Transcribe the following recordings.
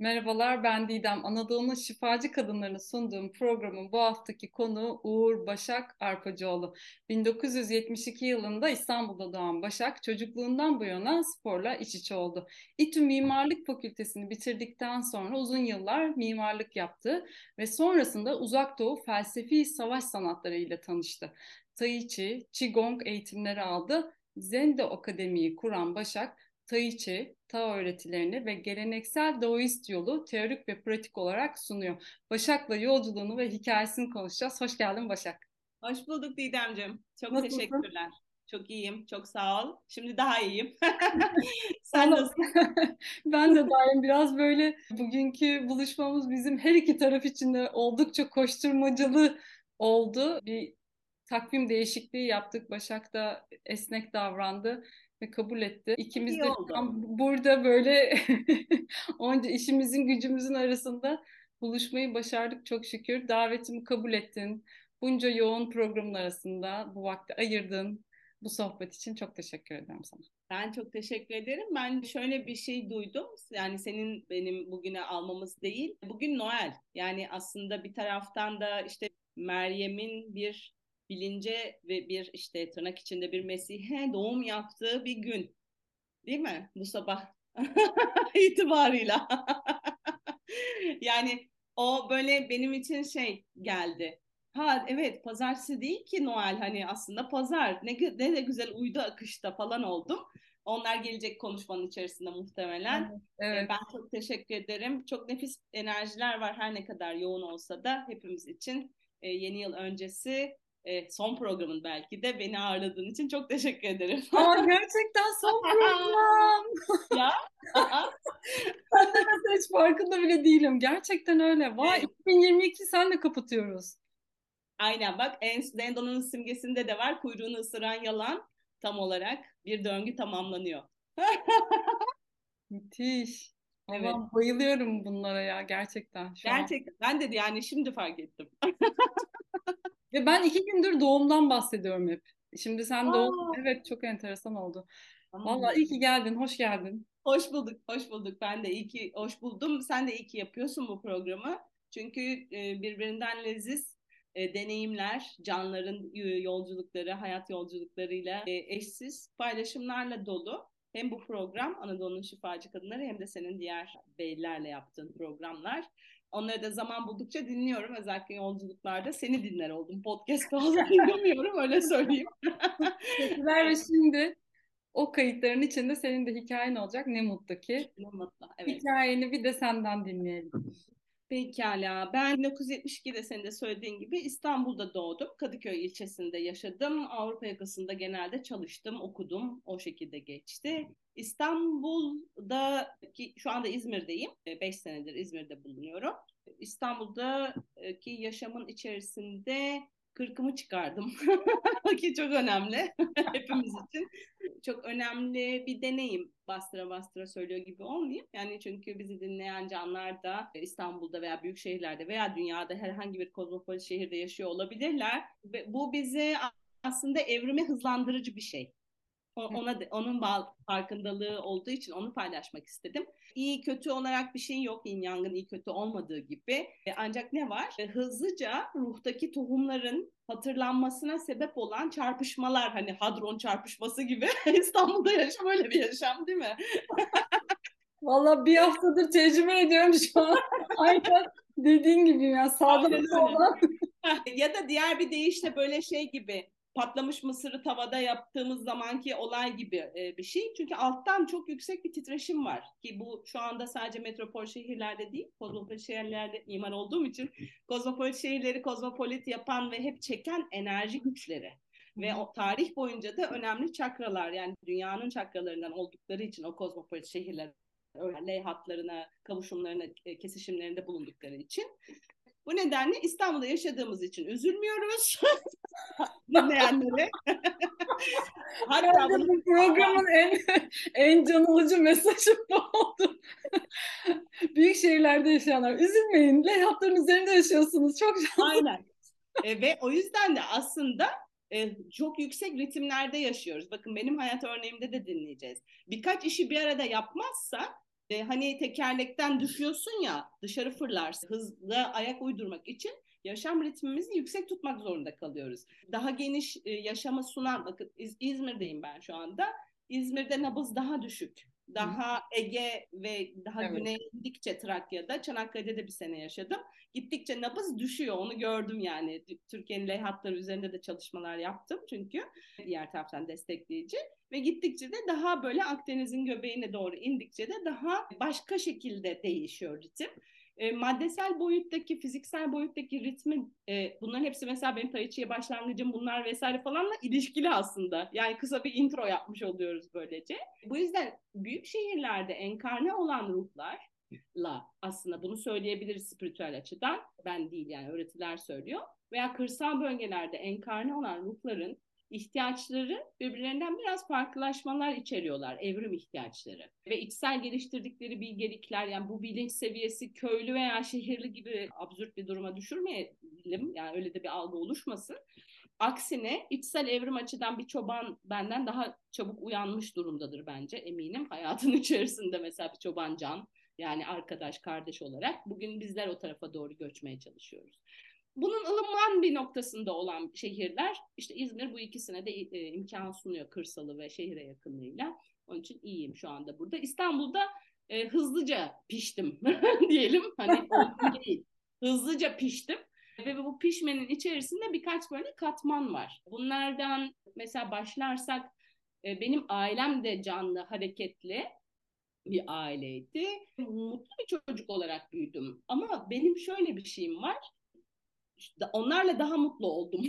Merhabalar ben Didem. Anadolu'nun şifacı kadınlarını sunduğum programın bu haftaki konuğu Uğur Başak Arpacıoğlu. 1972 yılında İstanbul'da doğan Başak çocukluğundan bu yana sporla iç içe oldu. İTÜ Mimarlık Fakültesini bitirdikten sonra uzun yıllar mimarlık yaptı ve sonrasında Uzak Doğu felsefi savaş sanatları ile tanıştı. Tai Chi, Qigong eğitimleri aldı. Zendo Akademi'yi kuran Başak Tai Chi, Tao öğretilerini ve geleneksel Daoist yolu teorik ve pratik olarak sunuyor. Başak'la yolculuğunu ve hikayesini konuşacağız. Hoş geldin Başak. Hoş bulduk Didemciğim. Çok Nasılsın? teşekkürler. Çok iyiyim, çok sağ ol. Şimdi daha iyiyim. Sen nasılsın? ben de daim biraz böyle bugünkü buluşmamız bizim her iki taraf için de oldukça koşturmacalı oldu. Bir takvim değişikliği yaptık. Başak da esnek davrandı ve kabul etti. İkimiz de tam burada böyle onca işimizin gücümüzün arasında buluşmayı başardık çok şükür. Davetimi kabul ettin. Bunca yoğun programın arasında bu vakti ayırdın. Bu sohbet için çok teşekkür ederim sana. Ben çok teşekkür ederim. Ben şöyle bir şey duydum. Yani senin benim bugüne almamız değil. Bugün Noel. Yani aslında bir taraftan da işte Meryem'in bir bilince ve bir işte tırnak içinde bir Mesih'e doğum yaptığı bir gün. Değil mi? Bu sabah itibarıyla. yani o böyle benim için şey geldi. Ha evet pazartesi değil ki Noel hani aslında pazar ne, ne de güzel uydu akışta falan oldum. Onlar gelecek konuşmanın içerisinde muhtemelen. Evet, evet. Ben çok teşekkür ederim. Çok nefis enerjiler var her ne kadar yoğun olsa da hepimiz için. Yeni yıl öncesi e, son programın belki de beni ağırladığın için çok teşekkür ederim. Aa, gerçekten son program. ya. ben de mesela hiç farkında bile değilim. Gerçekten öyle. Vay 2022 senle kapatıyoruz. Aynen bak Zendo'nun simgesinde de var. Kuyruğunu ısıran yalan tam olarak bir döngü tamamlanıyor. Müthiş. Evet. Ama bayılıyorum bunlara ya gerçekten. Şu gerçekten. An. Ben de yani şimdi fark ettim. Ve ben iki gündür doğumdan bahsediyorum hep. Şimdi sen Aa. doğum, evet çok enteresan oldu. Tamam. Vallahi iyi ki geldin, hoş geldin. Hoş bulduk, hoş bulduk. Ben de iyi ki hoş buldum. Sen de iyi ki yapıyorsun bu programı. Çünkü e, birbirinden leziz e, deneyimler, canların yolculukları, hayat yolculuklarıyla e, eşsiz paylaşımlarla dolu. Hem bu program Anadolu'nun şifacı kadınları hem de senin diğer beylerle yaptığın programlar. Onları da zaman buldukça dinliyorum. Özellikle yolculuklarda seni dinler oldum. Podcast fazla dinlemiyorum öyle söyleyeyim. Teşekkürler ve şimdi o kayıtların içinde senin de hikayen olacak. Ne mutlu ki. Ne mutlu. Evet. Hikayeni bir de senden dinleyelim. Pekala. Ben 1972'de senin de söylediğin gibi İstanbul'da doğdum. Kadıköy ilçesinde yaşadım. Avrupa yakasında genelde çalıştım, okudum. O şekilde geçti. İstanbul'da ki şu anda İzmir'deyim. 5 e, senedir İzmir'de bulunuyorum. İstanbul'daki yaşamın içerisinde kırkımı çıkardım ki çok önemli hepimiz için. Çok önemli bir deneyim bastıra bastıra söylüyor gibi olmayayım. Yani çünkü bizi dinleyen canlar da İstanbul'da veya büyük şehirlerde veya dünyada herhangi bir kozmopolit şehirde yaşıyor olabilirler. Ve bu bize aslında evrimi hızlandırıcı bir şey ona onun farkındalığı olduğu için onu paylaşmak istedim. İyi kötü olarak bir şey yok yin yangın iyi kötü olmadığı gibi. E, ancak ne var? E, hızlıca ruhtaki tohumların hatırlanmasına sebep olan çarpışmalar hani hadron çarpışması gibi İstanbul'da yaşam öyle bir yaşam değil mi? Valla bir haftadır tecrübe ediyorum şu an. Aynen dediğin gibi ya sağda solda. ya da diğer bir deyişle böyle şey gibi patlamış mısırı tavada yaptığımız zamanki olay gibi e, bir şey. Çünkü alttan çok yüksek bir titreşim var ki bu şu anda sadece metropol şehirlerde değil, kozmopolit şehirlerde imar olduğum için kozmopolit şehirleri kozmopolit yapan ve hep çeken enerji güçleri. Ve o tarih boyunca da önemli çakralar yani dünyanın çakralarından oldukları için o kozmopolit şehirler öyle hatlarına, kavuşumlarına, e, kesişimlerinde bulundukları için bu nedenle İstanbul'da yaşadığımız için üzülmüyoruz dinleyenlere. Hatta bu programın en en can alıcı mesajı bu oldu. Büyük şehirlerde yaşayanlar üzülmeyin. Leyhatların üzerinde yaşıyorsunuz. Çok şanslı. Aynen. E, ve o yüzden de aslında e, çok yüksek ritimlerde yaşıyoruz. Bakın benim hayat örneğimde de dinleyeceğiz. Birkaç işi bir arada yapmazsa E, hani tekerlekten düşüyorsun ya dışarı fırlarsın. Hızla ayak uydurmak için yaşam ritmimizi yüksek tutmak zorunda kalıyoruz. Daha geniş e, yaşamı sunan, bakın İz, İzmir'deyim ben şu anda. İzmir'de nabız daha düşük. Daha Ege ve daha evet. güneye gittikçe Trakya'da, Çanakkale'de de bir sene yaşadım. Gittikçe nabız düşüyor, onu gördüm yani. Türkiye'nin leyhatları üzerinde de çalışmalar yaptım çünkü diğer taraftan destekleyici. Ve gittikçe de daha böyle Akdeniz'in göbeğine doğru indikçe de daha başka şekilde değişiyor ritim e, maddesel boyuttaki, fiziksel boyuttaki ritmin e, bunların hepsi mesela benim Tai başlangıcım bunlar vesaire falanla ilişkili aslında. Yani kısa bir intro yapmış oluyoruz böylece. Bu yüzden büyük şehirlerde enkarne olan ruhlarla aslında bunu söyleyebiliriz spiritüel açıdan. Ben değil yani öğretiler söylüyor. Veya kırsal bölgelerde enkarne olan ruhların ihtiyaçları birbirlerinden biraz farklılaşmalar içeriyorlar, evrim ihtiyaçları. Ve içsel geliştirdikleri bilgelikler, yani bu bilinç seviyesi köylü veya şehirli gibi absürt bir duruma düşürmeyelim. Yani öyle de bir algı oluşmasın. Aksine içsel evrim açıdan bir çoban benden daha çabuk uyanmış durumdadır bence eminim. Hayatın içerisinde mesela bir çoban can yani arkadaş, kardeş olarak bugün bizler o tarafa doğru göçmeye çalışıyoruz. Bunun ılıman bir noktasında olan şehirler işte İzmir bu ikisine de e, imkan sunuyor kırsalı ve şehire yakınlığıyla. Onun için iyiyim şu anda burada. İstanbul'da e, hızlıca piştim diyelim. Hani değil. Hızlıca piştim. Ve bu pişmenin içerisinde birkaç böyle katman var. Bunlardan mesela başlarsak e, benim ailem de canlı, hareketli bir aileydi. Mutlu bir çocuk olarak büyüdüm. Ama benim şöyle bir şeyim var onlarla daha mutlu oldum.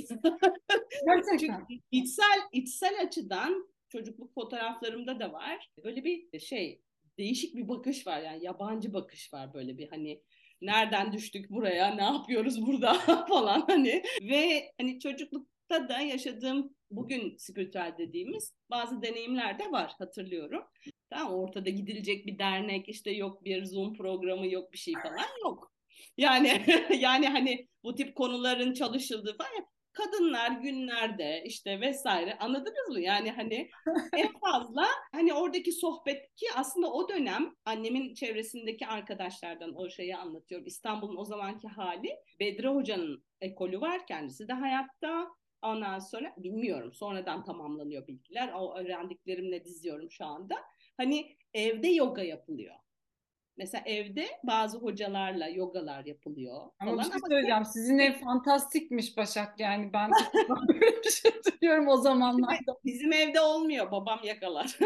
Gerçekten. Çünkü içsel, içsel açıdan çocukluk fotoğraflarımda da var. Böyle bir şey değişik bir bakış var yani yabancı bakış var böyle bir hani nereden düştük buraya ne yapıyoruz burada falan hani ve hani çocuklukta da yaşadığım bugün spiritüel dediğimiz bazı deneyimler de var hatırlıyorum. Tamam ortada gidilecek bir dernek işte yok bir Zoom programı yok bir şey falan yok. Yani yani hani bu tip konuların çalışıldığı falan kadınlar günlerde işte vesaire anladınız mı? Yani hani en fazla hani oradaki sohbet ki aslında o dönem annemin çevresindeki arkadaşlardan o şeyi anlatıyorum. İstanbul'un o zamanki hali Bedri Hoca'nın ekolü var kendisi de hayatta. Ondan sonra bilmiyorum sonradan tamamlanıyor bilgiler. O öğrendiklerimle diziyorum şu anda. Hani evde yoga yapılıyor. Mesela evde bazı hocalarla yogalar yapılıyor. Ama falan. bir şey söyleyeceğim. Sizin ev fantastikmiş Başak yani. Ben böyle bir şey duyuyorum o zamanlarda. Bizim evde olmuyor. Babam yakalar.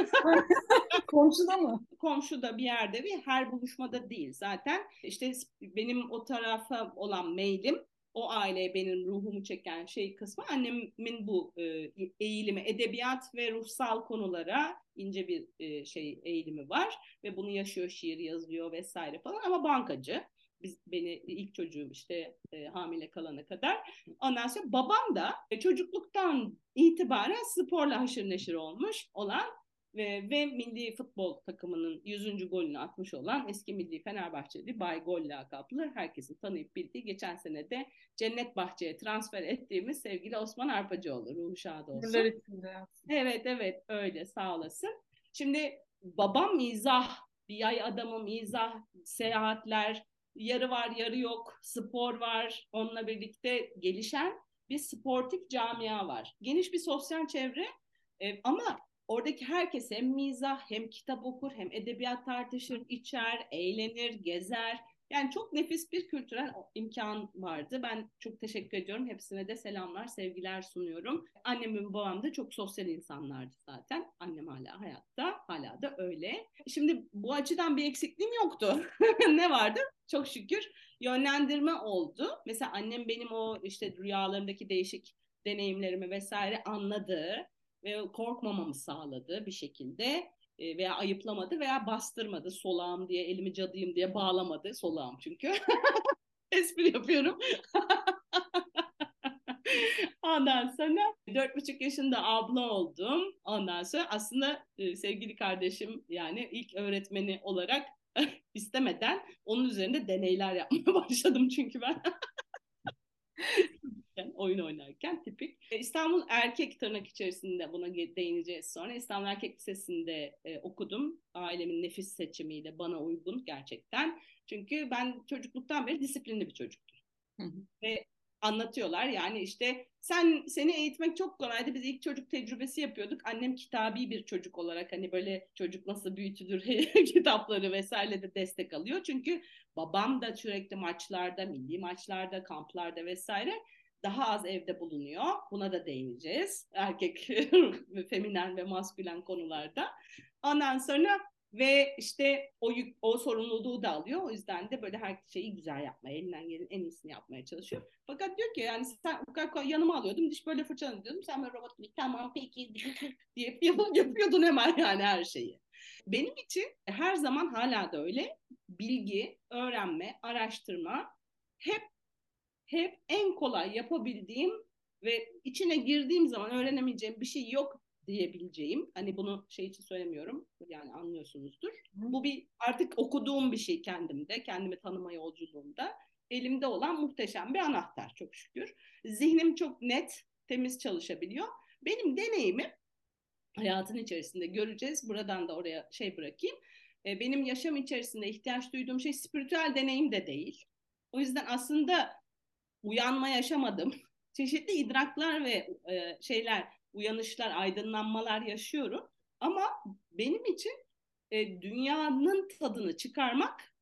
Komşuda mı? Komşuda bir yerde bir her buluşmada değil. Zaten işte benim o tarafa olan mailim o aileye benim ruhumu çeken şey kısmı annemin bu e, eğilimi edebiyat ve ruhsal konulara ince bir e, şey eğilimi var ve bunu yaşıyor şiir yazıyor vesaire falan ama bankacı biz beni ilk çocuğum işte e, hamile kalana kadar. Ondan sonra babam da e, çocukluktan itibaren sporla haşır neşir olmuş olan ve, ve milli futbol takımının 100. golünü atmış olan eski milli Fenerbahçeli Bay Gol lakaplı herkesin tanıyıp bildiği geçen sene de Cennet Bahçe'ye transfer ettiğimiz sevgili Osman Arpacıoğlu. Ruhu şad olsun. Evet evet öyle sağ olasın. Şimdi babam mizah, bir yay adamı mizah, seyahatler, yarı var yarı yok, spor var. Onunla birlikte gelişen bir sportif camia var. Geniş bir sosyal çevre e, ama Oradaki herkes hem mizah hem kitap okur hem edebiyat tartışır, içer, eğlenir, gezer. Yani çok nefis bir kültürel imkan vardı. Ben çok teşekkür ediyorum. Hepsine de selamlar, sevgiler sunuyorum. Annem ve babam da çok sosyal insanlardı zaten. Annem hala hayatta, hala da öyle. Şimdi bu açıdan bir eksikliğim yoktu. ne vardı? Çok şükür yönlendirme oldu. Mesela annem benim o işte rüyalarındaki değişik deneyimlerimi vesaire anladı ve korkmamamı sağladı bir şekilde e, veya ayıplamadı veya bastırmadı solağım diye elimi cadıyım diye bağlamadı solağım çünkü espri yapıyorum Ondan sonra dört buçuk yaşında abla oldum. Ondan sonra aslında e, sevgili kardeşim yani ilk öğretmeni olarak istemeden onun üzerinde deneyler yapmaya başladım çünkü ben. Oyun oynarken tipik. E, İstanbul Erkek tırnak içerisinde buna değineceğiz sonra. İstanbul Erkek Lisesi'nde e, okudum. Ailemin nefis seçimiyle bana uygun gerçekten. Çünkü ben çocukluktan beri disiplinli bir çocuktum. Hı hı. Ve anlatıyorlar. Yani işte sen seni eğitmek çok kolaydı. Biz ilk çocuk tecrübesi yapıyorduk. Annem kitabi bir çocuk olarak hani böyle çocuk nasıl büyütülür kitapları vesaire de destek alıyor. Çünkü babam da sürekli maçlarda, milli maçlarda, kamplarda vesaire daha az evde bulunuyor. Buna da değineceğiz. Erkek, feminen ve maskülen konularda. Ondan sonra ve işte o yük, o sorumluluğu da alıyor. O yüzden de böyle her şeyi güzel yapmaya, elinden gelen en iyisini yapmaya çalışıyor. Fakat diyor ki yani sen yanıma alıyordum, diş böyle fırçalanı diyordum. Sen böyle robot gibi tamam peki diye yapıyordun hemen yani her şeyi. Benim için her zaman hala da öyle bilgi, öğrenme, araştırma hep hep en kolay yapabildiğim ve içine girdiğim zaman öğrenemeyeceğim bir şey yok diyebileceğim. Hani bunu şey için söylemiyorum. Yani anlıyorsunuzdur. Bu bir artık okuduğum bir şey kendimde, kendimi tanıma yolculuğumda. Elimde olan muhteşem bir anahtar çok şükür. Zihnim çok net, temiz çalışabiliyor. Benim deneyimim hayatın içerisinde göreceğiz. Buradan da oraya şey bırakayım. E, benim yaşam içerisinde ihtiyaç duyduğum şey spiritüel deneyim de değil. O yüzden aslında uyanma yaşamadım. Çeşitli idraklar ve e, şeyler uyanışlar, aydınlanmalar yaşıyorum. Ama benim için e, dünyanın tadını çıkarmak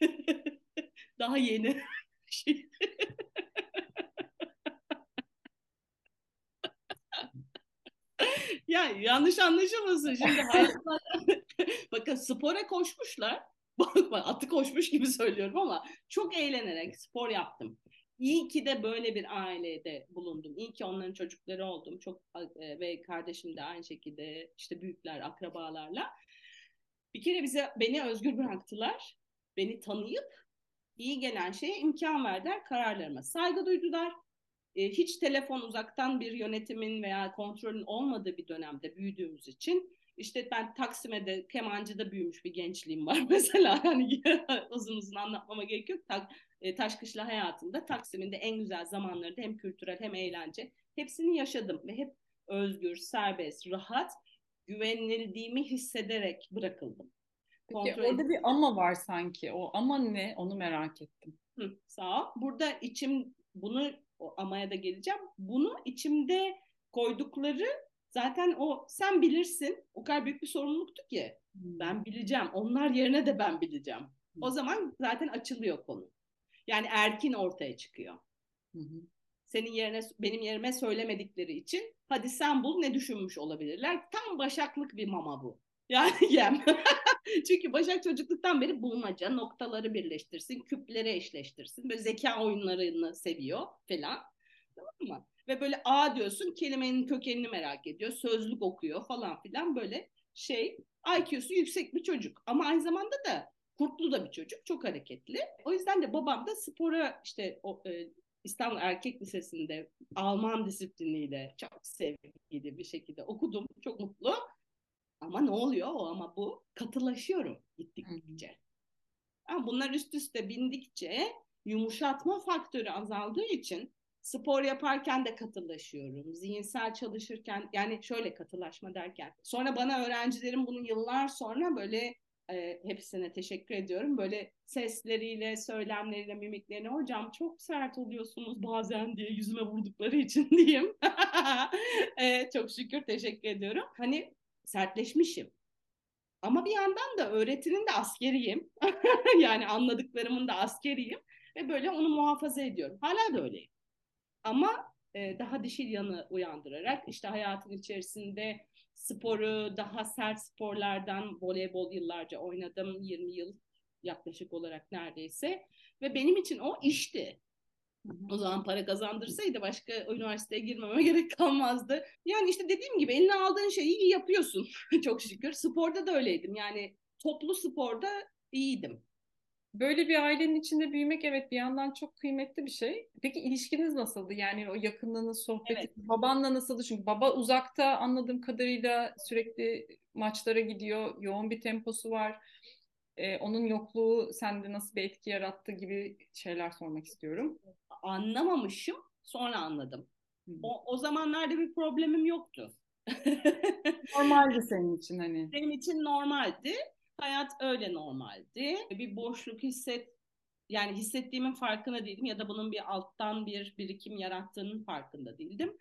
daha yeni ya yanlış anlaşılmasın şimdi bakın spora koşmuşlar atı koşmuş gibi söylüyorum ama çok eğlenerek spor yaptım İyi ki de böyle bir ailede bulundum. İyi ki onların çocukları oldum. Çok e, ve kardeşim de aynı şekilde işte büyükler, akrabalarla. Bir kere bize beni özgür bıraktılar. Beni tanıyıp iyi gelen şeye imkan verdiler. Kararlarıma saygı duydular. E, hiç telefon uzaktan bir yönetimin veya kontrolün olmadığı bir dönemde büyüdüğümüz için işte ben Taksim'de kemancıda büyümüş bir gençliğim var mesela. Yani uzun uzun anlatmama gerek yok. Tak, e, Taşkışla hayatımda Taksim'in de en güzel zamanlarında hem kültürel hem eğlence hepsini yaşadım ve hep özgür, serbest, rahat, güvenildiğimi hissederek bırakıldım. Peki Kontrol orada bir ama var sanki. O ama ne? Onu merak ettim. Hı, sağ ol. Burada içim bunu o amaya da geleceğim. Bunu içimde koydukları zaten o sen bilirsin. O kadar büyük bir sorumluluktu ki. Hmm. Ben bileceğim. Onlar yerine de ben bileceğim. Hmm. O zaman zaten açılıyor konu. Yani erkin ortaya çıkıyor. Hı hı. Senin yerine benim yerime söylemedikleri için hadi sen bul ne düşünmüş olabilirler. Tam başaklık bir mama bu. Yani yem. Çünkü Başak çocukluktan beri bulmaca, noktaları birleştirsin, küpleri eşleştirsin. Böyle zeka oyunlarını seviyor falan. Tamam mı? Ve böyle A diyorsun kelimenin kökenini merak ediyor. Sözlük okuyor falan filan böyle şey IQ'su yüksek bir çocuk. Ama aynı zamanda da kurtlu da bir çocuk, çok hareketli. O yüzden de babam da spora işte o, e, İstanbul Erkek Lisesi'nde Alman disipliniyle çok sevgili bir şekilde okudum. Çok mutlu. Ama ne oluyor o ama bu katılaşıyorum gittikçe. Ama bunlar üst üste bindikçe yumuşatma faktörü azaldığı için spor yaparken de katılaşıyorum. Zihinsel çalışırken yani şöyle katılaşma derken. Sonra bana öğrencilerim bunu yıllar sonra böyle e, hepsine teşekkür ediyorum. Böyle sesleriyle, söylemleriyle, mimiklerine hocam çok sert oluyorsunuz bazen diye yüzüme vurdukları için diyeyim. e, çok şükür teşekkür ediyorum. Hani sertleşmişim. Ama bir yandan da öğretinin de askeriyim. yani anladıklarımın da askeriyim. Ve böyle onu muhafaza ediyorum. Hala da öyleyim. Ama e, daha dişil yanı uyandırarak işte hayatın içerisinde sporu daha sert sporlardan voleybol yıllarca oynadım. 20 yıl yaklaşık olarak neredeyse. Ve benim için o işti. O zaman para kazandırsaydı başka üniversiteye girmeme gerek kalmazdı. Yani işte dediğim gibi eline aldığın şeyi iyi yapıyorsun çok şükür. Sporda da öyleydim. Yani toplu sporda iyiydim. Böyle bir ailenin içinde büyümek evet bir yandan çok kıymetli bir şey. Peki ilişkiniz nasıldı? Yani o yakınlığınız, sohbeti, evet. babanla nasıldı? Çünkü baba uzakta anladığım kadarıyla sürekli maçlara gidiyor, yoğun bir temposu var. Ee, onun yokluğu sende nasıl bir etki yarattı gibi şeyler sormak istiyorum. Anlamamışım sonra anladım. O, o zamanlarda bir problemim yoktu. Normaldi senin için hani. Benim için normaldi. Hayat öyle normaldi. Bir boşluk hisset yani hissettiğimin farkında değildim ya da bunun bir alttan bir birikim yarattığının farkında değildim.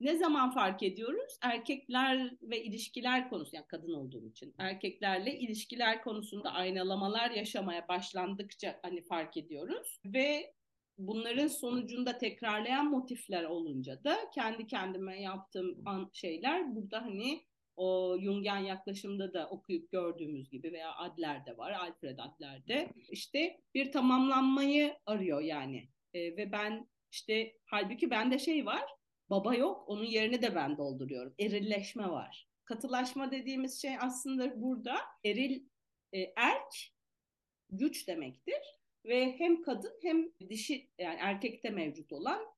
Ne zaman fark ediyoruz? Erkekler ve ilişkiler konusu, yani kadın olduğum için erkeklerle ilişkiler konusunda aynalamalar yaşamaya başlandıkça hani fark ediyoruz ve bunların sonucunda tekrarlayan motifler olunca da kendi kendime yaptığım şeyler burada hani o Jungian yaklaşımda da okuyup gördüğümüz gibi veya Adler'de var, Alfred Adler'de işte bir tamamlanmayı arıyor yani. E, ve ben işte halbuki bende şey var, baba yok, onun yerini de ben dolduruyorum. Erilleşme var. Katılaşma dediğimiz şey aslında burada eril, e, erk güç demektir ve hem kadın hem dişi yani erkekte mevcut olan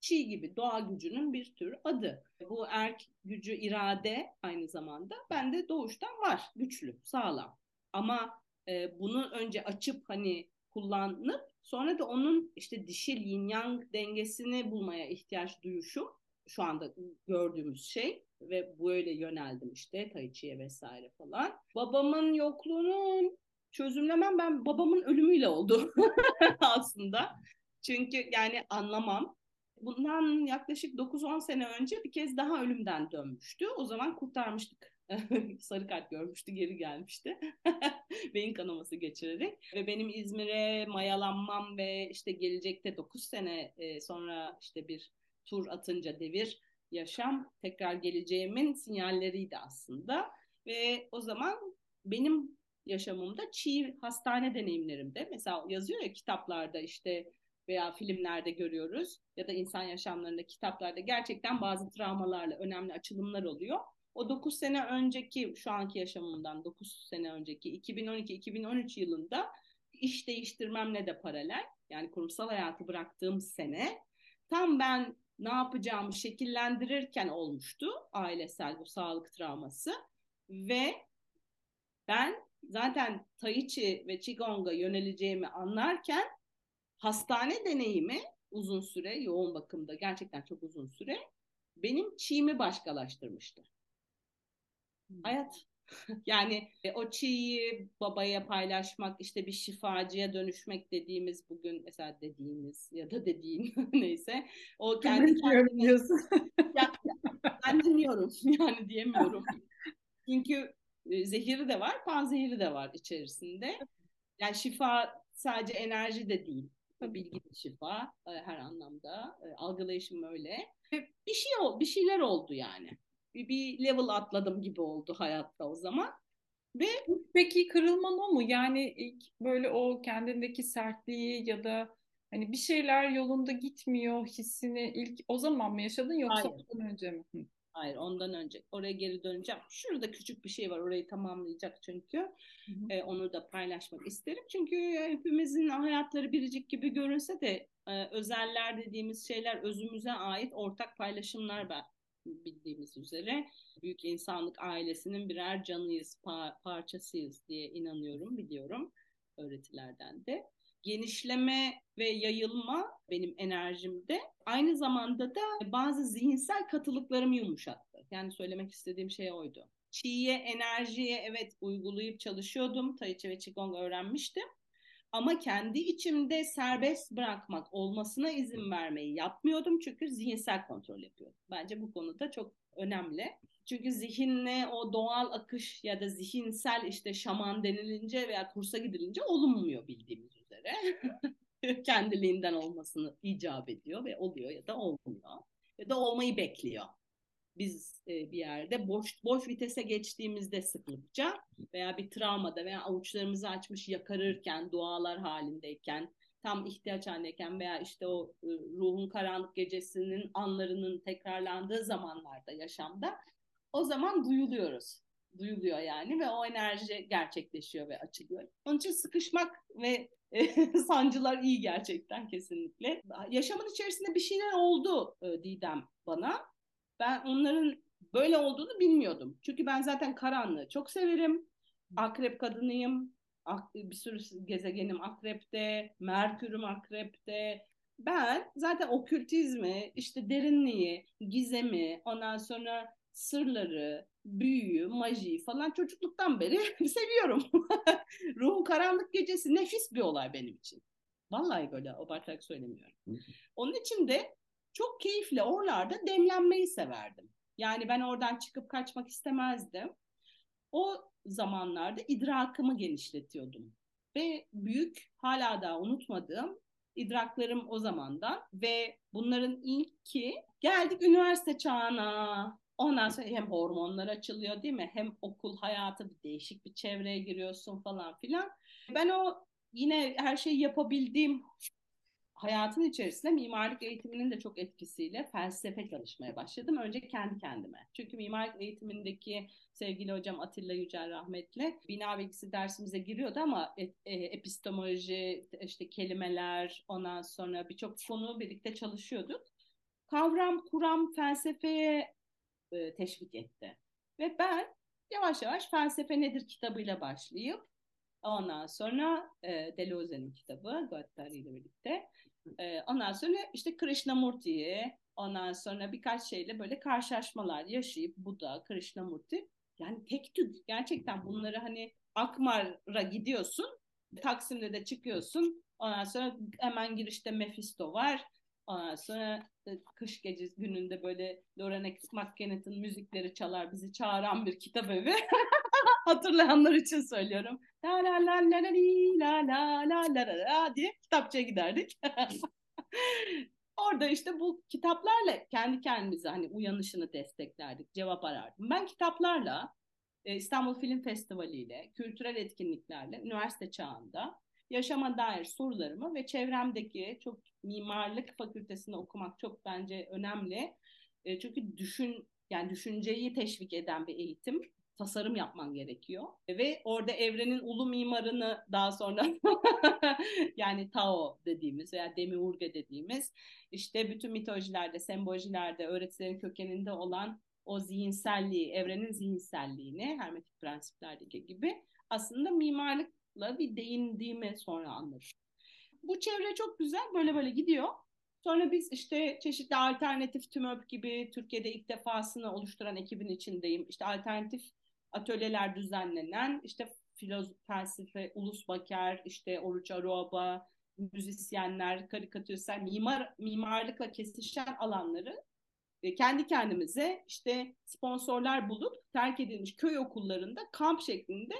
çi gibi doğa gücünün bir tür adı. Bu erk gücü irade aynı zamanda bende doğuştan var güçlü sağlam ama e, bunu önce açıp hani kullanıp sonra da onun işte dişil yin yang dengesini bulmaya ihtiyaç duyuşum şu anda gördüğümüz şey ve böyle yöneldim işte Tai Chi'ye vesaire falan. Babamın yokluğunu çözümlemem ben babamın ölümüyle oldu aslında. Çünkü yani anlamam. Bundan yaklaşık 9-10 sene önce bir kez daha ölümden dönmüştü. O zaman kurtarmıştık. Sarı kart görmüştü, geri gelmişti. Beyin kanaması geçirerek. Ve benim İzmir'e mayalanmam ve işte gelecekte 9 sene e, sonra işte bir tur atınca devir yaşam tekrar geleceğimin sinyalleriydi aslında. Ve o zaman benim yaşamımda çiğ hastane deneyimlerimde mesela yazıyor ya kitaplarda işte veya filmlerde görüyoruz ya da insan yaşamlarında kitaplarda gerçekten bazı travmalarla önemli açılımlar oluyor. O 9 sene önceki şu anki yaşamımdan 9 sene önceki 2012-2013 yılında iş değiştirmemle de paralel yani kurumsal hayatı bıraktığım sene tam ben ne yapacağımı şekillendirirken olmuştu ailesel bu sağlık travması ve ben zaten Tai Chi ve Qigong'a yöneleceğimi anlarken hastane deneyimi uzun süre yoğun bakımda gerçekten çok uzun süre benim çiğimi başkalaştırmıştı. Hmm. Hayat yani e, o çiği babaya paylaşmak, işte bir şifacıya dönüşmek dediğimiz bugün mesela dediğimiz ya da dediğin neyse o kendi kendine diyorsun. ben dinliyorum yani diyemiyorum. Çünkü e, zehiri de var, panzehiri de var içerisinde. Yani şifa sadece enerji de değil. Bilgi de şifa e, her anlamda. Algılayışım öyle. Bir şey bir şeyler oldu yani bir, bir level atladım gibi oldu hayatta o zaman. Ve peki kırılman o mu? Yani ilk böyle o kendindeki sertliği ya da hani bir şeyler yolunda gitmiyor hissini ilk o zaman mı yaşadın yoksa Hayır. ondan önce mi? Hayır ondan önce. Oraya geri döneceğim. Şurada küçük bir şey var. Orayı tamamlayacak çünkü. Hı hı. E, onu da paylaşmak isterim. Çünkü hepimizin hayatları biricik gibi görünse de e, özeller dediğimiz şeyler özümüze ait ortak paylaşımlar ben bildiğimiz üzere büyük insanlık ailesinin birer canıyız, pa- parçasıyız diye inanıyorum, biliyorum öğretilerden de. Genişleme ve yayılma benim enerjimde aynı zamanda da bazı zihinsel katılıklarımı yumuşattı. Yani söylemek istediğim şey oydu. Çiğ'ye, enerjiye evet uygulayıp çalışıyordum. Tai Chi ve Qigong öğrenmiştim. Ama kendi içimde serbest bırakmak, olmasına izin vermeyi yapmıyordum çünkü zihinsel kontrol yapıyordum. Bence bu konuda çok önemli. Çünkü zihinle o doğal akış ya da zihinsel işte şaman denilince veya kursa gidilince olunmuyor bildiğimiz üzere. Kendiliğinden olmasını icap ediyor ve oluyor ya da olmuyor. Ya da olmayı bekliyor biz e, bir yerde boş boş vitese geçtiğimizde sıklıkça veya bir travmada veya avuçlarımızı açmış yakarırken dualar halindeyken tam ihtiyaç halindeyken veya işte o ruhun karanlık gecesinin anlarının tekrarlandığı zamanlarda yaşamda o zaman duyuluyoruz. Duyuluyor yani ve o enerji gerçekleşiyor ve açılıyor. Onun için sıkışmak ve sancılar iyi gerçekten kesinlikle. Yaşamın içerisinde bir şeyler oldu Didem bana ben onların böyle olduğunu bilmiyordum. Çünkü ben zaten karanlığı çok severim. Akrep kadınıyım. Bir sürü gezegenim akrepte. Merkür'üm akrepte. ben zaten okültizmi, işte derinliği, gizemi, ondan sonra sırları, büyüyü, majiyi falan çocukluktan beri seviyorum. Ruhun karanlık gecesi nefis bir olay benim için. Vallahi böyle abartarak söylemiyorum. Onun için de çok keyifli oralarda demlenmeyi severdim. Yani ben oradan çıkıp kaçmak istemezdim. O zamanlarda idrakımı genişletiyordum. Ve büyük hala da unutmadığım idraklarım o zamandan ve bunların ilki geldik üniversite çağına. Ondan sonra hem hormonlar açılıyor değil mi? Hem okul hayatı bir değişik bir çevreye giriyorsun falan filan. Ben o yine her şeyi yapabildiğim hayatın içerisinde mimarlık eğitiminin de çok etkisiyle felsefe çalışmaya başladım. Önce kendi kendime. Çünkü mimarlık eğitimindeki sevgili hocam Atilla Yücel rahmetli bina bilgisi dersimize giriyordu ama e, e, epistemoloji, işte kelimeler, ondan sonra birçok konu birlikte çalışıyorduk. Kavram, kuram, felsefeye e, teşvik etti. Ve ben yavaş yavaş felsefe nedir kitabıyla başlayıp ondan sonra e, Deleuze'nin kitabı Guattari ile birlikte e, ondan sonra işte Krishnamurti'yi ondan sonra birkaç şeyle böyle karşılaşmalar yaşayıp Buda, Krishnamurti. Yani tek tük gerçekten bunları hani Akmar'a gidiyorsun Taksim'de de çıkıyorsun. Ondan sonra hemen girişte Mephisto var Ondan sonra kış gece gününde böyle Lorena McKennett'ın müzikleri çalar bizi çağıran bir kitap evi. Hatırlayanlar için söylüyorum. La la la la la la la la la la diye kitapçıya giderdik. Orada işte bu kitaplarla kendi kendimize hani uyanışını desteklerdik, cevap arardım. Ben kitaplarla İstanbul Film Festivali ile, kültürel etkinliklerle üniversite çağında yaşama dair sorularımı ve çevremdeki çok mimarlık fakültesinde okumak çok bence önemli. E, çünkü düşün yani düşünceyi teşvik eden bir eğitim tasarım yapman gerekiyor. Ve orada evrenin ulu mimarını daha sonra yani Tao dediğimiz veya Demiurge dediğimiz işte bütün mitolojilerde, sembolojilerde, öğretilerin kökeninde olan o zihinselliği, evrenin zihinselliğini hermetik prensiplerdeki gibi aslında mimarlıkla bir değindiğimi sonra anladım. Bu çevre çok güzel böyle böyle gidiyor. Sonra biz işte çeşitli alternatif TÜMÖP gibi Türkiye'de ilk defasını oluşturan ekibin içindeyim. İşte alternatif atölyeler düzenlenen işte filozof, felsefe, Ulus Baker, işte Oruç Aruaba, müzisyenler, karikatüristler, mimar, mimarlıkla kesişen alanları e, kendi kendimize işte sponsorlar bulup terk edilmiş köy okullarında kamp şeklinde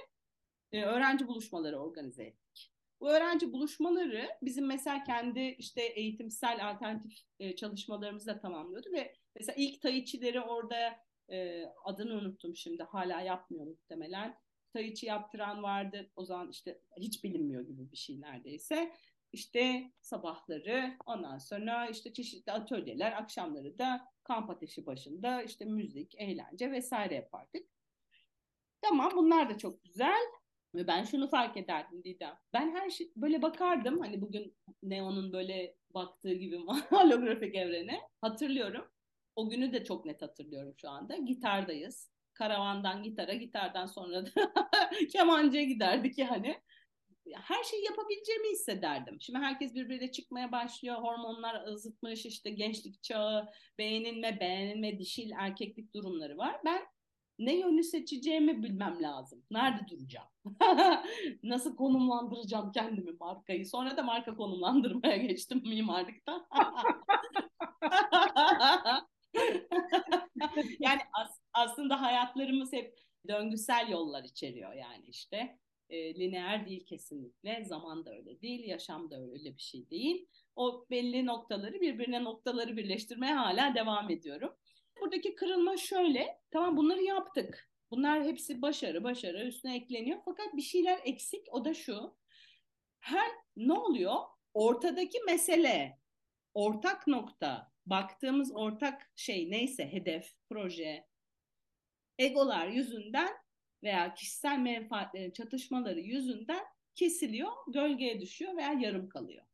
e, öğrenci buluşmaları organize ettik. Bu öğrenci buluşmaları bizim mesela kendi işte eğitimsel alternatif e, çalışmalarımızı da tamamlıyordu ve mesela ilk Tayiçileri orada e, adını unuttum şimdi hala yapmıyor muhtemelen. Tai Chi yaptıran vardı o zaman işte hiç bilinmiyor gibi bir şey neredeyse. İşte sabahları ondan sonra işte çeşitli atölyeler akşamları da kamp ateşi başında işte müzik, eğlence vesaire yapardık. Tamam bunlar da çok güzel. Ve ben şunu fark ederdim Didem. Ben her şey böyle bakardım hani bugün Neon'un böyle baktığı gibi holografik evrene. Hatırlıyorum. O günü de çok net hatırlıyorum şu anda. Gitardayız. Karavandan gitara, gitardan sonra da kemancıya giderdik yani. Her şeyi yapabileceğimi hissederdim. Şimdi herkes birbiriyle çıkmaya başlıyor. Hormonlar ızıtmış işte gençlik çağı, beğenilme, beğenilme, dişil, erkeklik durumları var. Ben ne yönü seçeceğimi bilmem lazım. Nerede duracağım? Nasıl konumlandıracağım kendimi markayı? Sonra da marka konumlandırmaya geçtim mimarlıkta. yani as- aslında hayatlarımız hep döngüsel yollar içeriyor yani işte. E, lineer değil kesinlikle. Zaman da öyle değil, yaşam da öyle bir şey değil. O belli noktaları birbirine noktaları birleştirmeye hala devam ediyorum. Buradaki kırılma şöyle. Tamam bunları yaptık. Bunlar hepsi başarı, başarı üstüne ekleniyor. Fakat bir şeyler eksik. O da şu. Her ne oluyor? Ortadaki mesele, ortak nokta baktığımız ortak şey neyse hedef, proje, egolar yüzünden veya kişisel menfaatlerin çatışmaları yüzünden kesiliyor, gölgeye düşüyor veya yarım kalıyor.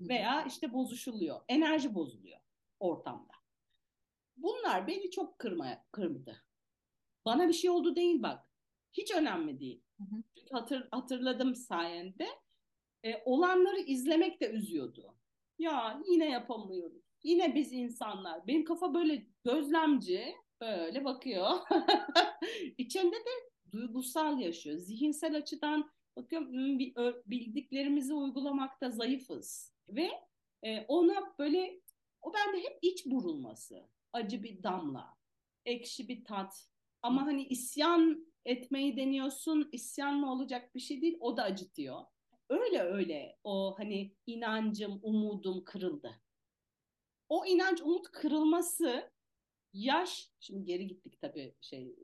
Veya işte bozuşuluyor, enerji bozuluyor ortamda. Bunlar beni çok kırmaya, kırmadı. Bana bir şey oldu değil bak. Hiç önemli değil. Hatır, hatırladım sayende. E, olanları izlemek de üzüyordu. Ya yine yapamıyoruz. Yine biz insanlar. Benim kafa böyle gözlemci böyle bakıyor. İçinde de duygusal yaşıyor. Zihinsel açıdan bakıyorum hmm, bildiklerimizi uygulamakta zayıfız. Ve e, ona böyle o bende hep iç burulması. Acı bir damla, ekşi bir tat. Ama hani isyan etmeyi deniyorsun. İsyanla olacak bir şey değil. O da acıtıyor. Öyle öyle o hani inancım, umudum kırıldı. O inanç, umut kırılması yaş, şimdi geri gittik tabii şey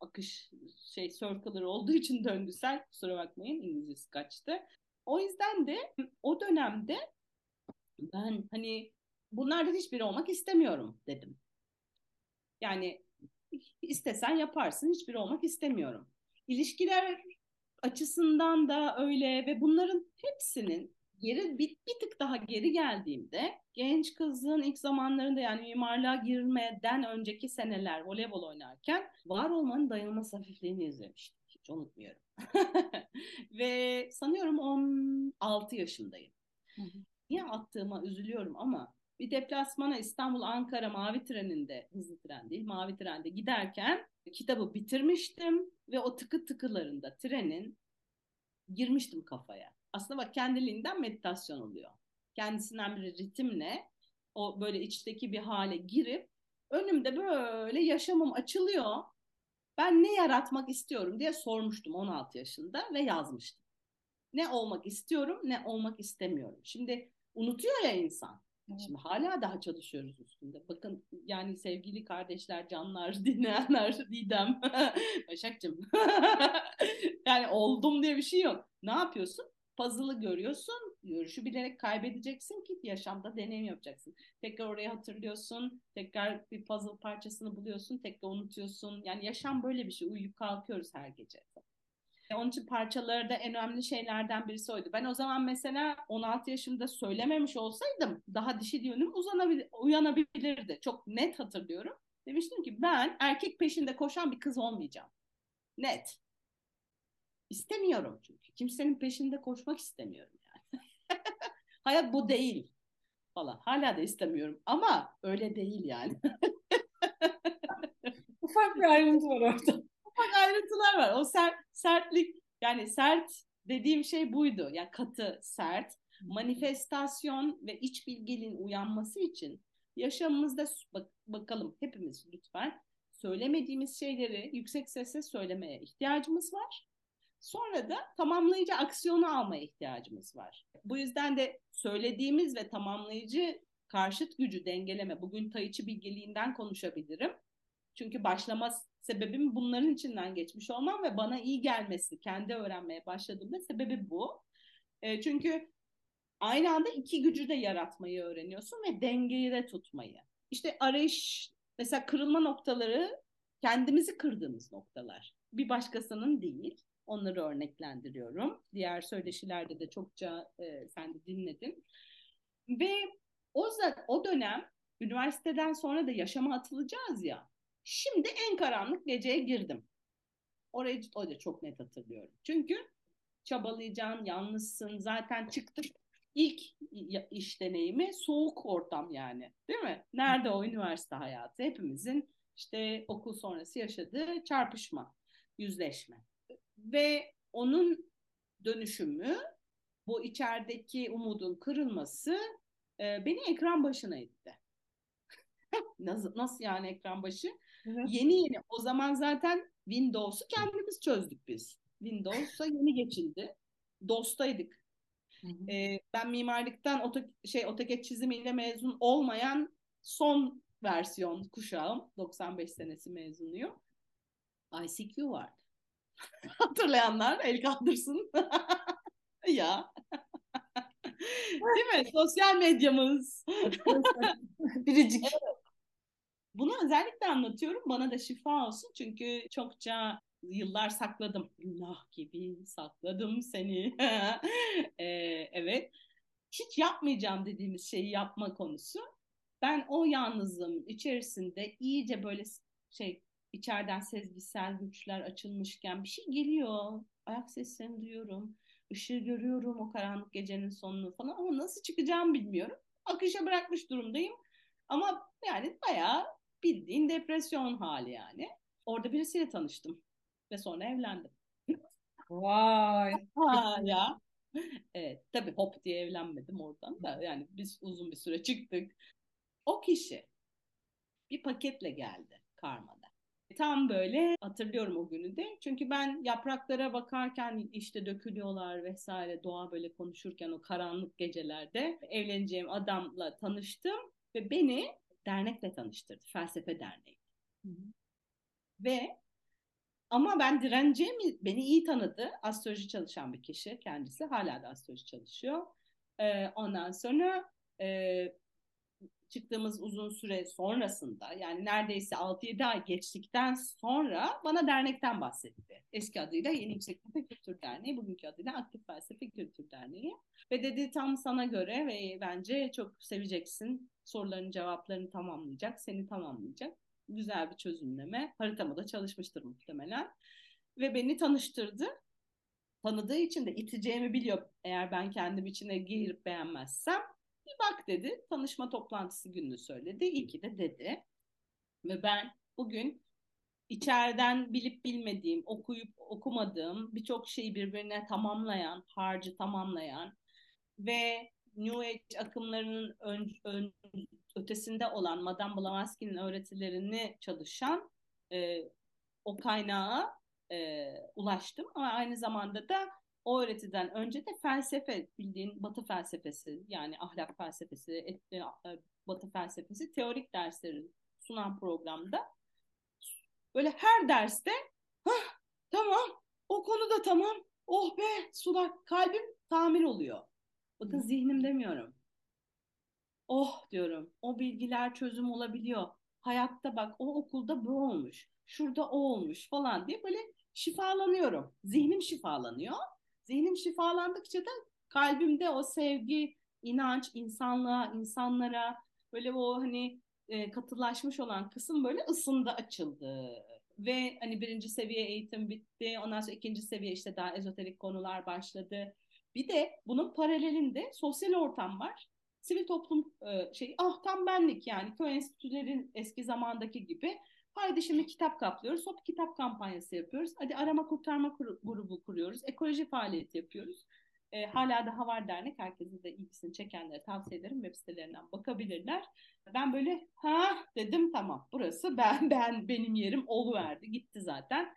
akış şey circular olduğu için döngüsel kusura bakmayın İngilizcesi kaçtı. O yüzden de o dönemde ben hani bunlardan hiçbiri olmak istemiyorum dedim. Yani istesen yaparsın hiçbiri olmak istemiyorum. İlişkiler açısından da öyle ve bunların hepsinin geri bir, bir tık daha geri geldiğimde genç kızın ilk zamanlarında yani mimarlığa girmeden önceki seneler voleybol oynarken var olmanın dayanılmaz hafifliğini izlemiştim. Hiç unutmuyorum. ve sanıyorum 16 yaşındayım. Niye attığıma üzülüyorum ama bir deplasmana İstanbul Ankara mavi treninde hızlı tren değil mavi trende giderken kitabı bitirmiştim ve o tıkı tıkılarında trenin girmiştim kafaya. Aslında bak kendiliğinden meditasyon oluyor. Kendisinden bir ritimle o böyle içteki bir hale girip önümde böyle yaşamım açılıyor. Ben ne yaratmak istiyorum diye sormuştum 16 yaşında ve yazmıştım. Ne olmak istiyorum, ne olmak istemiyorum. Şimdi unutuyor ya insan. Şimdi hala daha çalışıyoruz üstünde. Bakın yani sevgili kardeşler, canlar, dinleyenler, Didem, Başak'cığım. yani oldum diye bir şey yok. Ne yapıyorsun? Puzzle'ı görüyorsun, görüşü bilerek kaybedeceksin ki yaşamda deneyim yapacaksın. Tekrar oraya hatırlıyorsun, tekrar bir puzzle parçasını buluyorsun, tekrar unutuyorsun. Yani yaşam böyle bir şey. Uyuyup kalkıyoruz her gece. Onun için parçaları da en önemli şeylerden birisi oydu. Ben o zaman mesela 16 yaşımda söylememiş olsaydım daha dişi yönüm uzanabilir, uyanabilirdi. Çok net hatırlıyorum. Demiştim ki ben erkek peşinde koşan bir kız olmayacağım. Net. İstemiyorum çünkü. Kimsenin peşinde koşmak istemiyorum yani. Hayat bu değil falan. Hala da istemiyorum ama öyle değil yani. Ufak bir ayrıntı var orada ufak ayrıntılar var. O sert, sertlik yani sert dediğim şey buydu. Yani katı, sert. Manifestasyon ve iç bilgeliğin uyanması için yaşamımızda bak, bakalım hepimiz lütfen söylemediğimiz şeyleri yüksek sesle söylemeye ihtiyacımız var. Sonra da tamamlayıcı aksiyonu almaya ihtiyacımız var. Bu yüzden de söylediğimiz ve tamamlayıcı karşıt gücü dengeleme. Bugün Tayiçi bilgeliğinden konuşabilirim. Çünkü başlama sebebim bunların içinden geçmiş olmam ve bana iyi gelmesi, kendi öğrenmeye başladığımda sebebi bu. E, çünkü aynı anda iki gücü de yaratmayı öğreniyorsun ve dengeyi de tutmayı. İşte arayış, mesela kırılma noktaları kendimizi kırdığımız noktalar. Bir başkasının değil. Onları örneklendiriyorum. Diğer söyleşilerde de çokça e, sen de dinledin. Ve o, o dönem üniversiteden sonra da yaşama atılacağız ya. Şimdi en karanlık geceye girdim. Orayı o da çok net hatırlıyorum. Çünkü çabalayacaksın, yalnızsın. Zaten çıktık ilk iş deneyimi soğuk ortam yani. Değil mi? Nerede o üniversite hayatı? Hepimizin işte okul sonrası yaşadığı çarpışma, yüzleşme. Ve onun dönüşümü, bu içerideki umudun kırılması e, beni ekran başına itti. nasıl, nasıl yani ekran başı? Yeni yeni o zaman zaten Windows'u kendimiz çözdük biz. Windows'a yeni geçildi. DOS'taydık. Ee, ben mimarlıktan oto, şey AutoCAD çizimiyle mezun olmayan son versiyon kuşağım. 95 senesi mezunuyum. ICQ vardı. Hatırlayanlar el kaldırsın. ya. Değil mi? Sosyal medyamız. Biricik. Evet. Bunu özellikle anlatıyorum. Bana da şifa olsun. Çünkü çokça yıllar sakladım. Günah gibi sakladım seni. ee, evet. Hiç yapmayacağım dediğimiz şeyi yapma konusu. Ben o yalnızlığım içerisinde iyice böyle şey içeriden sezgisel güçler açılmışken bir şey geliyor. Ayak seslerini duyuyorum. ışığı görüyorum o karanlık gecenin sonunu falan ama nasıl çıkacağımı bilmiyorum. Akışa bırakmış durumdayım. Ama yani bayağı bildiğin depresyon hali yani. Orada birisiyle tanıştım ve sonra evlendim. Vay. ha ya. Evet, tabii hop diye evlenmedim oradan da yani biz uzun bir süre çıktık. O kişi bir paketle geldi karmada. Tam böyle hatırlıyorum o günü de. Çünkü ben yapraklara bakarken işte dökülüyorlar vesaire doğa böyle konuşurken o karanlık gecelerde evleneceğim adamla tanıştım ve beni dernekle tanıştırdı. Felsefe Derneği. Hı hı. Ve ama ben direneceğimi beni iyi tanıdı. Astroloji çalışan bir kişi kendisi. Hala da astroloji çalışıyor. Ee, ondan sonra e, çıktığımız uzun süre sonrasında yani neredeyse 6-7 ay geçtikten sonra bana dernekten bahsetti. Eski adıyla Yeni Yüksek Kültür Derneği, bugünkü adıyla Aktif Felsefe Kültür Derneği. Ve dedi tam sana göre ve bence çok seveceksin. Soruların cevaplarını tamamlayacak, seni tamamlayacak. Güzel bir çözümleme. Haritamı da çalışmıştır muhtemelen. Ve beni tanıştırdı. Tanıdığı için de iteceğimi biliyor eğer ben kendim içine girip beğenmezsem bir bak dedi. Tanışma toplantısı gününü söyledi. İyi ki de dedi. Ve ben bugün içeriden bilip bilmediğim, okuyup okumadığım birçok şeyi birbirine tamamlayan, harcı tamamlayan ve New Age akımlarının ön, ön, ötesinde olan Madame Blavatsky'nin öğretilerini çalışan e, o kaynağa e, ulaştım. Ama aynı zamanda da o öğretiden önce de felsefe bildiğin batı felsefesi yani ahlak felsefesi, et, e, batı felsefesi teorik dersleri sunan programda böyle her derste tamam o konu da tamam oh be sular kalbim tamir oluyor. Bakın zihnim demiyorum. Oh diyorum o bilgiler çözüm olabiliyor. Hayatta bak o okulda bu olmuş. Şurada o olmuş falan diye böyle şifalanıyorum. Zihnim şifalanıyor. Zihnim şifalandıkça da kalbimde o sevgi, inanç, insanlığa, insanlara böyle o hani e, katılaşmış olan kısım böyle ısındı, açıldı. Ve hani birinci seviye eğitim bitti. Ondan sonra ikinci seviye işte daha ezoterik konular başladı. Bir de bunun paralelinde sosyal ortam var. Sivil toplum e, şey ah tam benlik yani köy enstitülerin eski zamandaki gibi Şimdi kitap kaplıyoruz. Hop kitap kampanyası yapıyoruz. Hadi arama kurtarma grubu kuruyoruz. Ekoloji faaliyeti yapıyoruz. E, hala daha var dernek. Herkese de ilgisini çekenlere tavsiye ederim. Web sitelerinden bakabilirler. Ben böyle ha dedim tamam burası ben ben benim yerim oluverdi. Gitti zaten.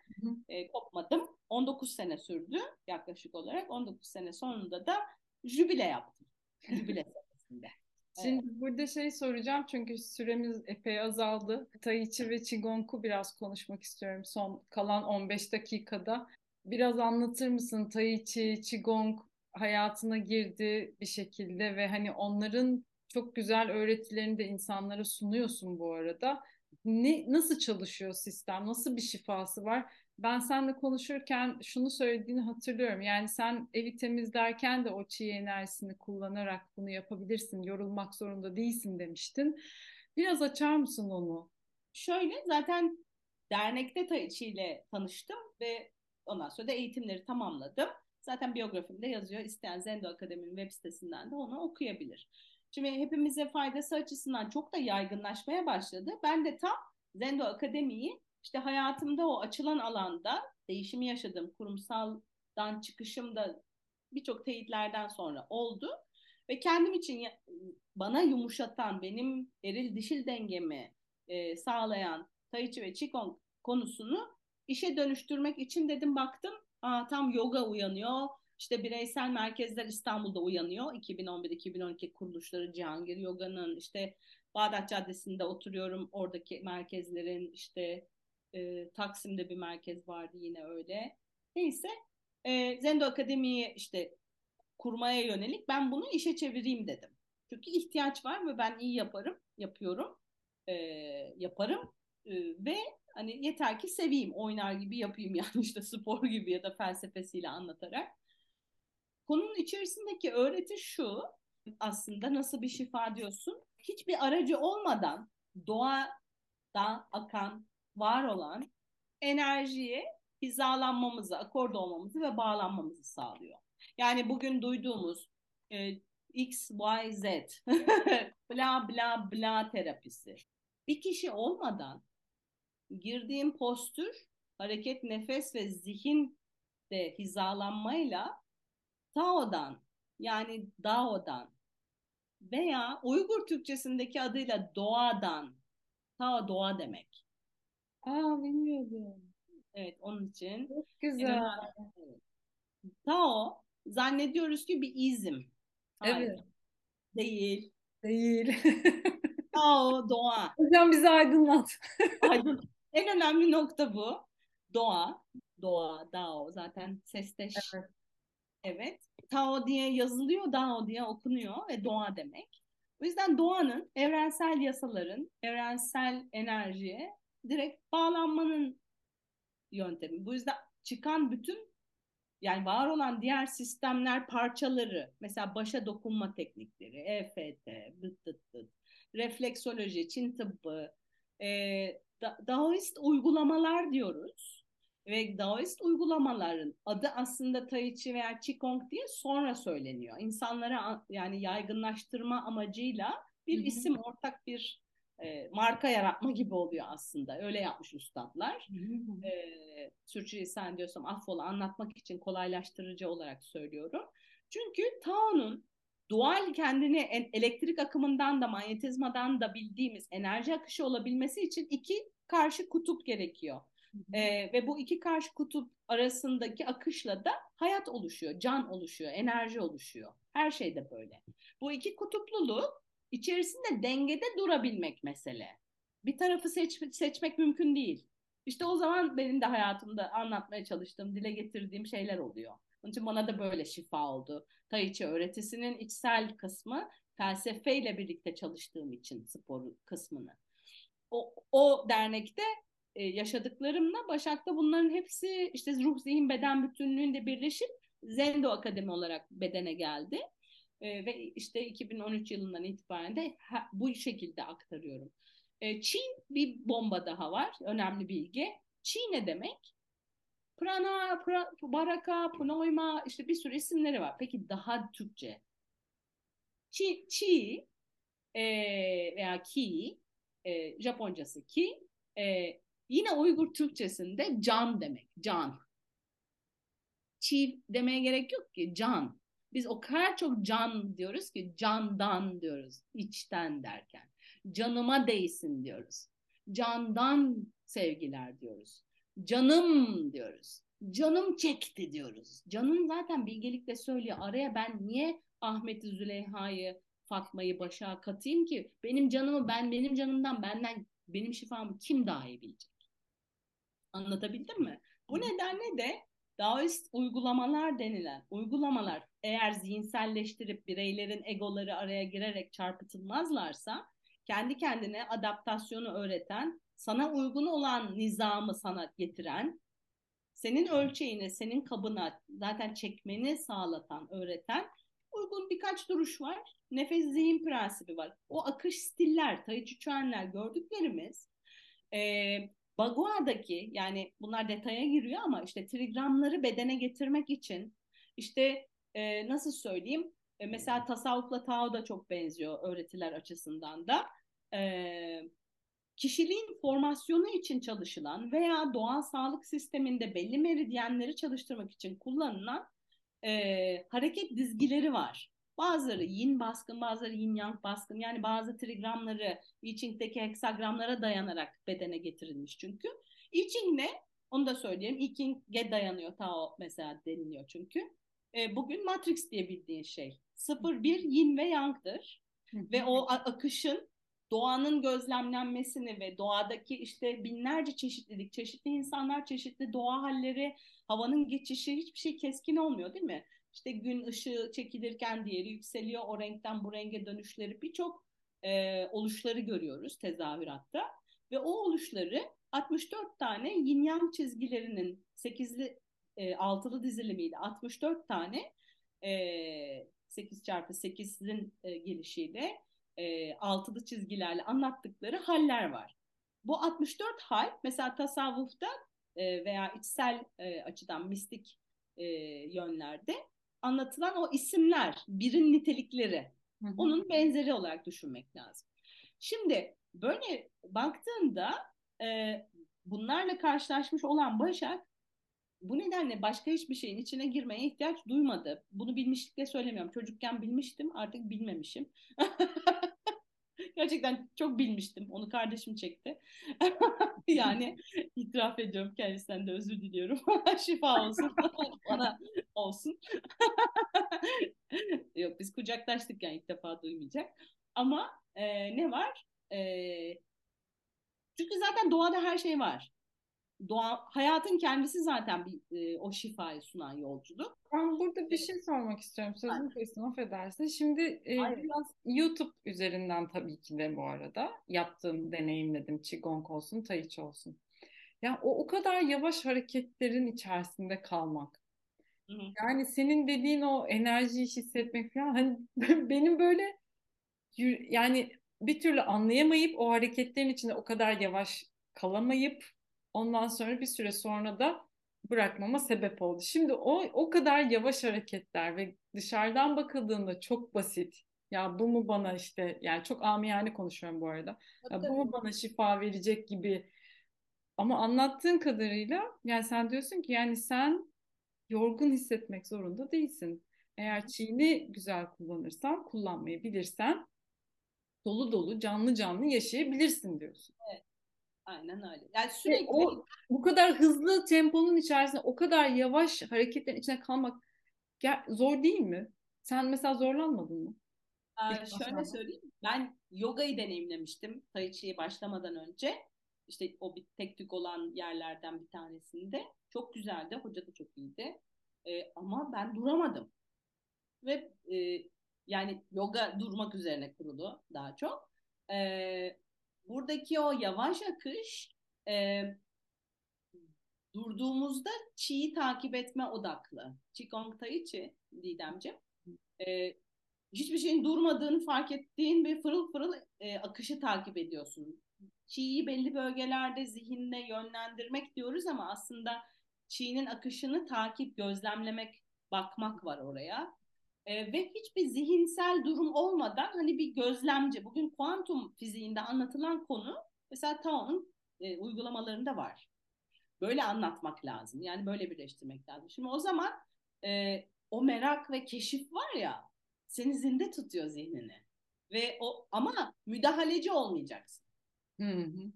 E, kopmadım. 19 sene sürdü yaklaşık olarak. 19 sene sonunda da jübile yaptım. Jübile senesinde. Şimdi evet. burada şey soracağım çünkü süremiz epey azaldı. Tai Chi ve Qigong'u biraz konuşmak istiyorum son kalan 15 dakikada. Biraz anlatır mısın Tai Chi, Qigong hayatına girdi bir şekilde ve hani onların çok güzel öğretilerini de insanlara sunuyorsun bu arada. Ne, nasıl çalışıyor sistem? Nasıl bir şifası var? Ben seninle konuşurken şunu söylediğini hatırlıyorum. Yani sen evi temizlerken de o çiğ enerjisini kullanarak bunu yapabilirsin. Yorulmak zorunda değilsin demiştin. Biraz açar mısın onu? Şöyle zaten dernekte Tai Chi ile tanıştım ve ondan sonra da eğitimleri tamamladım. Zaten biyografimde yazıyor. İsteyen Zendo Akademi'nin web sitesinden de onu okuyabilir. Şimdi hepimize faydası açısından çok da yaygınlaşmaya başladı. Ben de tam Zendo Akademi'yi işte hayatımda o açılan alanda değişimi yaşadım. Kurumsaldan çıkışım da birçok teyitlerden sonra oldu. Ve kendim için bana yumuşatan, benim eril dişil dengemi e, sağlayan Tai Chi ve Qigong konusunu işe dönüştürmek için dedim baktım. Aa, tam yoga uyanıyor. İşte bireysel merkezler İstanbul'da uyanıyor. 2011-2012 kuruluşları Cihangir Yoga'nın işte Bağdat Caddesi'nde oturuyorum. Oradaki merkezlerin işte e, Taksim'de bir merkez vardı yine öyle. Neyse e, Zendo Akademi'yi işte kurmaya yönelik ben bunu işe çevireyim dedim. Çünkü ihtiyaç var ve ben iyi yaparım, yapıyorum, e, yaparım e, ve hani yeter ki seveyim, oynar gibi yapayım yani işte spor gibi ya da felsefesiyle anlatarak. Konunun içerisindeki öğreti şu, aslında nasıl bir şifa diyorsun? Hiçbir aracı olmadan doğadan akan var olan enerjiye hizalanmamızı, akord olmamızı ve bağlanmamızı sağlıyor. Yani bugün duyduğumuz e, X, Y, Z bla bla bla terapisi. Bir kişi olmadan girdiğim postür, hareket, nefes ve zihin de hizalanmayla Tao'dan yani Dao'dan veya Uygur Türkçesindeki adıyla doğadan, Tao doğa demek. Aa bilmiyordum. Evet onun için. Çok güzel. Tao zannediyoruz ki bir izim. Hayır. Evet. Değil. Değil. Tao doğa. Hocam bizi aydınlat. Aydın. En önemli nokta bu. Doğa. Doğa, Dao zaten sesteş. Evet. Evet. Tao diye yazılıyor, Dao diye okunuyor ve doğa demek. O yüzden doğanın, evrensel yasaların, evrensel enerjiye direkt bağlanmanın yöntemi. Bu yüzden çıkan bütün yani var olan diğer sistemler parçaları mesela başa dokunma teknikleri, EFT, bıt bıt bıt, refleksoloji, Çin tıbbı, e, da, Daoist uygulamalar diyoruz. Ve Daoist uygulamaların adı aslında Tai Chi veya Qigong diye sonra söyleniyor. İnsanlara yani yaygınlaştırma amacıyla bir Hı-hı. isim, ortak bir e, marka yaratma gibi oluyor aslında. Öyle yapmış üstadlar. e, Sürçülisan diyorsam affola anlatmak için kolaylaştırıcı olarak söylüyorum. Çünkü Tao'nun doğal kendini elektrik akımından da manyetizmadan da bildiğimiz enerji akışı olabilmesi için iki karşı kutup gerekiyor. Ee, ve bu iki karşı kutup arasındaki akışla da hayat oluşuyor, can oluşuyor, enerji oluşuyor. Her şeyde böyle. Bu iki kutupluluk içerisinde dengede durabilmek mesele. Bir tarafı seç, seçmek mümkün değil. İşte o zaman benim de hayatımda anlatmaya çalıştığım, dile getirdiğim şeyler oluyor. Onun için bana da böyle şifa oldu. Tai Chi öğretisinin içsel kısmı felsefeyle birlikte çalıştığım için spor kısmını. O, o dernekte e, yaşadıklarımla Başak'ta bunların hepsi işte ruh, zihin, beden bütünlüğünde birleşip Zendo Akademi olarak bedene geldi. E, ve işte 2013 yılından itibaren de bu şekilde aktarıyorum. E, Çin bir bomba daha var. Önemli bilgi. Çin ne demek? Prana, pra, Baraka, Pnoima işte bir sürü isimleri var. Peki daha Türkçe. Çi, Çi e, veya Ki e, Japoncası Ki e, yine Uygur Türkçesinde can demek. Can. Çi demeye gerek yok ki. Can. Biz o kadar çok can diyoruz ki candan diyoruz. içten derken. Canıma değsin diyoruz. Candan sevgiler diyoruz. Canım diyoruz. Canım çekti diyoruz. Canım zaten bilgelikle söylüyor. Araya ben niye Ahmet'i, Züleyha'yı, Fatma'yı başa katayım ki? Benim canımı ben, benim canımdan benden, benim şifamı kim daha iyi bilecek? Anlatabildim mi? Bu nedenle de Daoist uygulamalar denilen uygulamalar eğer zihinselleştirip bireylerin egoları araya girerek çarpıtılmazlarsa kendi kendine adaptasyonu öğreten, sana uygun olan nizamı sana getiren, senin ölçeğine, senin kabına zaten çekmeni sağlatan, öğreten uygun birkaç duruş var. Nefes zihin prensibi var. O akış stiller, Tai Chi gördüklerimiz e, Bagua'daki yani bunlar detaya giriyor ama işte trigramları bedene getirmek için işte e, nasıl söyleyeyim e, mesela tasavvufla Tao da çok benziyor öğretiler açısından da. E, kişiliğin formasyonu için çalışılan veya doğal sağlık sisteminde belli meridyenleri çalıştırmak için kullanılan e, hareket dizgileri var. Bazıları yin baskın, bazıları yin yang baskın. Yani bazı trigramları I Ching'deki heksagramlara dayanarak bedene getirilmiş çünkü. I ne? Onu da söyleyeyim. I Ching'e dayanıyor. Tao mesela deniliyor çünkü. E, bugün Matrix diye bildiğin şey. 0-1 yin ve yang'dır. ve o akışın doğanın gözlemlenmesini ve doğadaki işte binlerce çeşitlilik, çeşitli insanlar, çeşitli doğa halleri, havanın geçişi hiçbir şey keskin olmuyor değil mi? İşte gün ışığı çekilirken diğeri yükseliyor, o renkten bu renge dönüşleri birçok e, oluşları görüyoruz tezahüratta. Ve o oluşları 64 tane yin yang çizgilerinin 8'li e, altılı dizilimiyle 64 tane e, 8 çarpı 8'in e, gelişiyle e, altılı çizgilerle anlattıkları haller var. Bu 64 hal mesela tasavvufta e, veya içsel e, açıdan mistik e, yönlerde anlatılan o isimler, birin nitelikleri. Onun benzeri olarak düşünmek lazım. Şimdi böyle baktığında e, bunlarla karşılaşmış olan Başak bu nedenle başka hiçbir şeyin içine girmeye ihtiyaç duymadı. Bunu bilmişlikle söylemiyorum. Çocukken bilmiştim, artık bilmemişim. Gerçekten çok bilmiştim. Onu kardeşim çekti. yani itiraf ediyorum kendisinden de özür diliyorum. Şifa olsun. Bana olsun. Yok biz kucaklaştık yani ilk defa duymayacak. Ama e, ne var? E, çünkü zaten doğada her şey var doğa, hayatın kendisi zaten bir e, o şifayı sunan yolculuk. Ben burada bir şey sormak istiyorum. Sözünü kestim affedersin. Şimdi e, biraz YouTube üzerinden tabii ki de bu arada yaptığım, deneyimledim. Qigong olsun, Tai Chi olsun. Yani o, o kadar yavaş hareketlerin içerisinde kalmak. Hı hı. Yani senin dediğin o enerjiyi hissetmek falan hani benim böyle yani bir türlü anlayamayıp o hareketlerin içinde o kadar yavaş kalamayıp Ondan sonra bir süre sonra da bırakmama sebep oldu. Şimdi o o kadar yavaş hareketler ve dışarıdan bakıldığında çok basit. Ya bu mu bana işte yani çok amiyane konuşuyorum bu arada. Ya bu mu bana şifa verecek gibi. Ama anlattığın kadarıyla yani sen diyorsun ki yani sen yorgun hissetmek zorunda değilsin. Eğer çiğni güzel kullanırsan, kullanmayı bilirsen dolu dolu, canlı canlı yaşayabilirsin diyorsun. Evet. Aynen öyle. Yani sürekli o bu kadar hızlı temponun içerisinde o kadar yavaş hareketlerin içine kalmak zor değil mi? Sen mesela zorlanmadın mı? Ee, şöyle söyleyeyim. Ben yogayı deneyimlemiştim Tai Chi'ye başlamadan önce. İşte o bir tek tük olan yerlerden bir tanesinde. Çok güzeldi. Hoca da çok iyiydi. Ee, ama ben duramadım. Ve e, yani yoga durmak üzerine kurulu daha çok. Ee, buradaki o yavaş akış e, durduğumuzda çiğ takip etme odaklı. Qigong Tai Chi Didemciğim. E, hiçbir şeyin durmadığını fark ettiğin bir fırıl fırıl e, akışı takip ediyorsun. Çiğ'yi belli bölgelerde zihinle yönlendirmek diyoruz ama aslında çiğnin akışını takip, gözlemlemek, bakmak var oraya. E, ve hiçbir zihinsel durum olmadan hani bir gözlemci, bugün kuantum fiziğinde anlatılan konu mesela Tao'nun e, uygulamalarında var. Böyle anlatmak lazım. Yani böyle birleştirmek lazım. Şimdi o zaman e, o merak ve keşif var ya seni zinde tutuyor zihnini. Ve o ama müdahaleci olmayacaksın. Hı hı.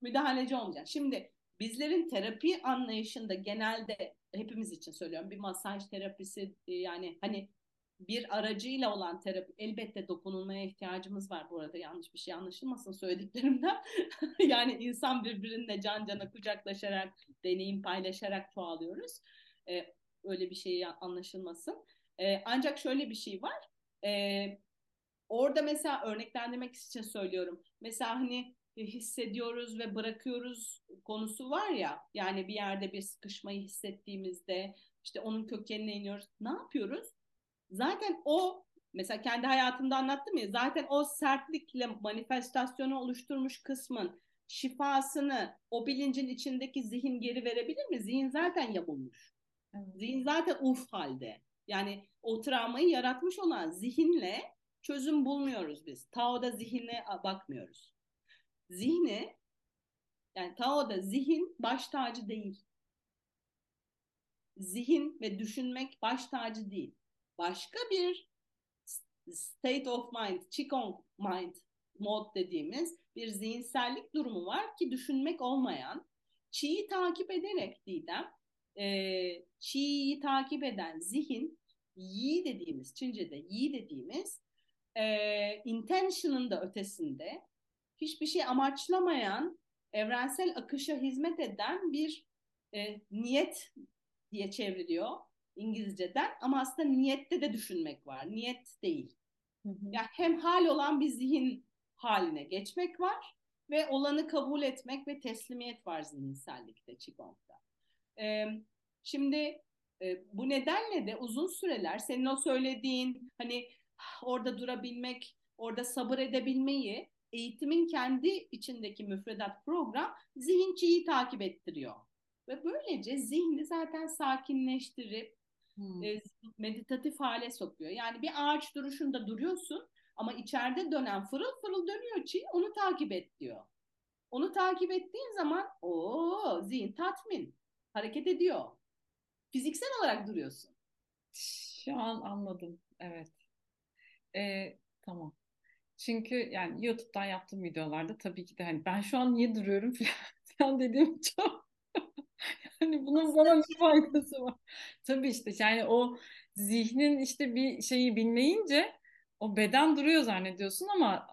Müdahaleci olmayacaksın. Şimdi bizlerin terapi anlayışında genelde hepimiz için söylüyorum bir masaj terapisi e, yani hani bir aracıyla olan terapi elbette dokunulmaya ihtiyacımız var bu arada yanlış bir şey anlaşılmasın söylediklerimden. yani insan birbirine can cana kucaklaşarak, deneyim paylaşarak çoğalıyoruz. Ee, öyle bir şey anlaşılmasın. Ee, ancak şöyle bir şey var. Ee, orada mesela örneklendirmek için söylüyorum. Mesela hani hissediyoruz ve bırakıyoruz konusu var ya yani bir yerde bir sıkışmayı hissettiğimizde işte onun kökenine iniyoruz. Ne yapıyoruz? Zaten o mesela kendi hayatımda anlattım ya zaten o sertlikle manifestasyonu oluşturmuş kısmın şifasını o bilincin içindeki zihin geri verebilir mi? Zihin zaten yamulmuş. Zihin zaten uf halde. Yani o travmayı yaratmış olan zihinle çözüm bulmuyoruz biz. Tao'da zihinle bakmıyoruz zihni yani Tao'da zihin baş tacı değil. Zihin ve düşünmek baş tacı değil. Başka bir state of mind, Qigong mind mod dediğimiz bir zihinsellik durumu var ki düşünmek olmayan. Çiğ'i takip ederek Didem, e, Çiğ'i takip eden zihin, Yi dediğimiz, Çince'de Yi dediğimiz e, intention'ın da ötesinde hiçbir şey amaçlamayan, evrensel akışa hizmet eden bir e, niyet diye çevriliyor İngilizceden ama aslında niyette de düşünmek var. Niyet değil. Hı hı. Yani hem hal olan bir zihin haline geçmek var ve olanı kabul etmek ve teslimiyet var zihinsellikte Qigong'da. Ee, şimdi e, bu nedenle de uzun süreler senin o söylediğin hani orada durabilmek, orada sabır edebilmeyi eğitimin kendi içindeki müfredat program zihinçiyi takip ettiriyor. Ve böylece zihni zaten sakinleştirip hmm. e, meditatif hale sokuyor. Yani bir ağaç duruşunda duruyorsun ama içeride dönen fırıl fırıl dönüyor çi onu takip et diyor. Onu takip ettiğin zaman o zihin tatmin hareket ediyor. Fiziksel olarak duruyorsun. Şu an anladım. Evet. Ee, tamam. Çünkü yani YouTube'dan yaptığım videolarda tabii ki de hani ben şu an niye duruyorum falan dediğim çok yani bunun bana bir faydası var. Tabii işte yani o zihnin işte bir şeyi bilmeyince o beden duruyor zannediyorsun ama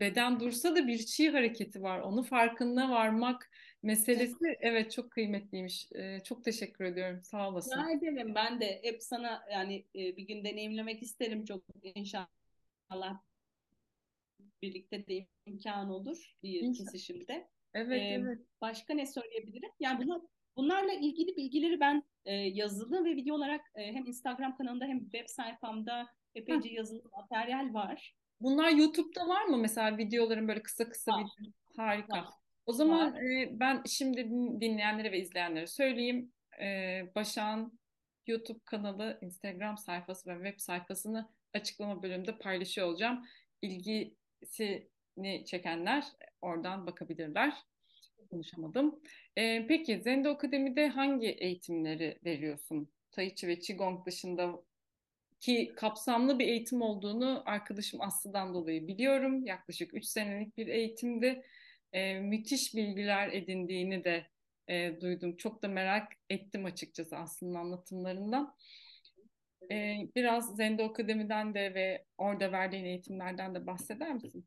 beden dursa da bir çiğ hareketi var. Onu farkında varmak meselesi evet çok kıymetliymiş. Ee, çok teşekkür ediyorum. Sağ olasın. Rica ederim. Ben de hep sana yani bir gün deneyimlemek isterim çok inşallah birlikte de imkan olur bir kesişimde. Evet, ee, evet. Başka ne söyleyebilirim? Yani bunu bunlarla ilgili bilgileri ben e, yazılı ve video olarak e, hem Instagram kanalında hem web sayfamda epeyce Heh. yazılı materyal var. Bunlar YouTube'da var mı mesela videoların böyle kısa kısa var. video? Harika. Var. O zaman e, ben şimdi dinleyenlere ve izleyenlere söyleyeyim. E, Başak'ın YouTube kanalı, Instagram sayfası ve web sayfasını açıklama bölümünde paylaşıyor olacağım. İlgisini çekenler oradan bakabilirler. Konuşamadım. E, peki Zendo Akademi'de hangi eğitimleri veriyorsun? Tai Chi ve Qigong dışında ki kapsamlı bir eğitim olduğunu arkadaşım Aslı'dan dolayı biliyorum. Yaklaşık 3 senelik bir eğitimdi. E, müthiş bilgiler edindiğini de e, duydum. Çok da merak ettim açıkçası Aslı'nın anlatımlarından. E, biraz Zendo Akademi'den de ve orada verdiğin eğitimlerden de bahseder misin?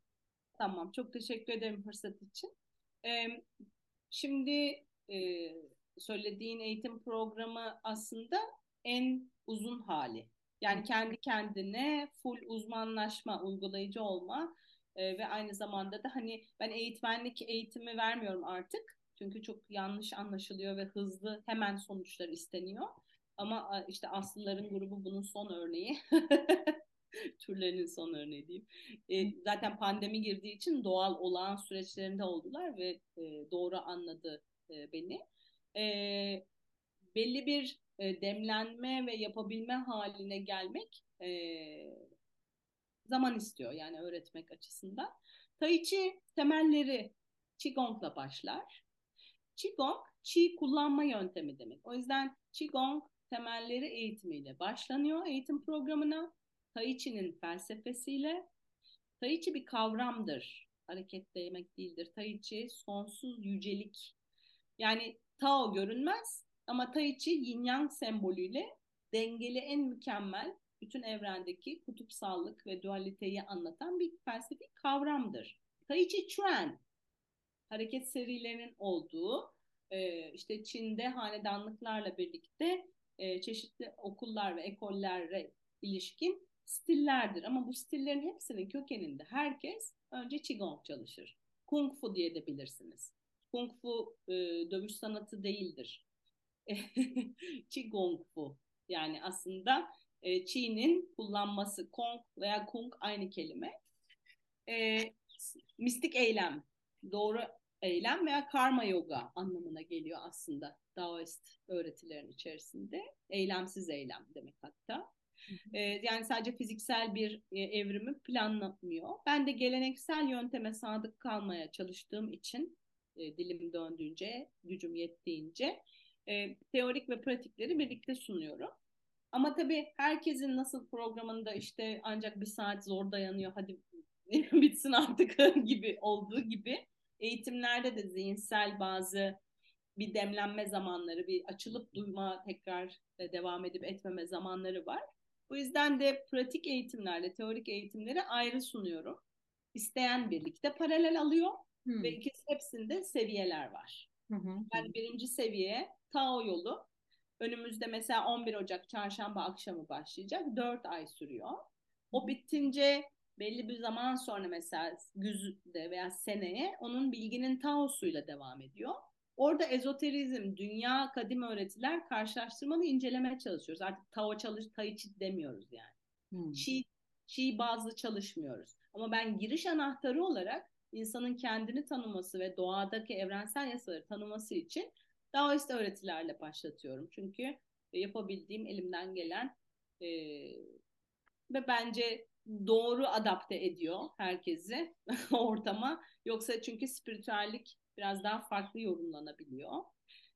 Tamam, çok teşekkür ederim fırsat için. E, şimdi e, söylediğin eğitim programı aslında en uzun hali. Yani kendi kendine full uzmanlaşma, uygulayıcı olma e, ve aynı zamanda da hani ben eğitmenlik eğitimi vermiyorum artık. Çünkü çok yanlış anlaşılıyor ve hızlı hemen sonuçlar isteniyor. Ama işte Aslıların grubu bunun son örneği. Türlerinin son örneği diyeyim. E, zaten pandemi girdiği için doğal olağan süreçlerinde oldular ve e, doğru anladı e, beni. E, belli bir e, demlenme ve yapabilme haline gelmek e, zaman istiyor yani öğretmek açısından. Tai Chi temelleri Qigong'la başlar. Qigong, Qi kullanma yöntemi demek. O yüzden Qigong temelleri eğitimiyle başlanıyor eğitim programına. Tai Chi'nin felsefesiyle. Tai Chi bir kavramdır. Hareket demek değildir. Tai Chi sonsuz yücelik. Yani Tao görünmez ama Tai Chi yin yang sembolüyle dengeli en mükemmel bütün evrendeki kutupsallık ve dualiteyi anlatan bir felsefi kavramdır. Tai Chi Chuan hareket serilerinin olduğu işte Çin'de hanedanlıklarla birlikte e, çeşitli okullar ve ekollerle ilişkin stillerdir. Ama bu stillerin hepsinin kökeninde herkes önce Qigong çalışır. Kung Fu diye de bilirsiniz. Kung Fu e, dövüş sanatı değildir. Qigong Fu yani aslında e, Çi'nin kullanması Kong veya Kung aynı kelime. E, mistik eylem, doğru eylem veya karma yoga anlamına geliyor aslında Daoist öğretilerin içerisinde. Eylemsiz eylem demek hatta. Ee, yani sadece fiziksel bir e, evrimi planlamıyor. Ben de geleneksel yönteme sadık kalmaya çalıştığım için e, dilim döndüğünce, gücüm yettiğince e, teorik ve pratikleri birlikte sunuyorum. Ama tabii herkesin nasıl programında işte ancak bir saat zor dayanıyor hadi bitsin artık gibi olduğu gibi eğitimlerde de zihinsel bazı bir demlenme zamanları, bir açılıp duyma tekrar devam edip etmeme zamanları var. Bu yüzden de pratik eğitimlerle teorik eğitimleri ayrı sunuyorum. İsteyen birlikte paralel alıyor hmm. ve ikisi hepsinde seviyeler var. Hmm. Yani birinci seviye Tao yolu. Önümüzde mesela 11 Ocak çarşamba akşamı başlayacak. 4 ay sürüyor. O bittince belli bir zaman sonra mesela güzde veya seneye onun bilginin Tao'suyla devam ediyor. Orada ezoterizm, dünya, kadim öğretiler karşılaştırmalı incelemeye çalışıyoruz. Artık Tao çalış, Tai Chi demiyoruz yani. Hmm. Chi, Chi bazlı çalışmıyoruz. Ama ben giriş anahtarı olarak insanın kendini tanıması ve doğadaki evrensel yasaları tanıması için Daoist öğretilerle başlatıyorum. Çünkü yapabildiğim elimden gelen e, ve bence doğru adapte ediyor herkesi ortama. Yoksa çünkü spiritüellik biraz daha farklı yorumlanabiliyor.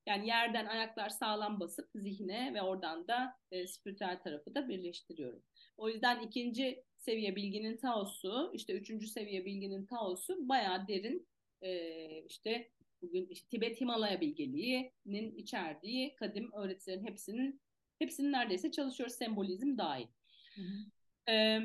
Yani yerden ayaklar sağlam basıp zihne ve oradan da e, spiritüel tarafı da birleştiriyorum. O yüzden ikinci seviye bilginin taosu, işte üçüncü seviye bilginin taosu bayağı derin e, işte bugün işte Tibet Himalaya bilgeliğinin içerdiği kadim öğretilerin hepsinin hepsinin neredeyse çalışıyoruz sembolizm dahil. Hı hı. E,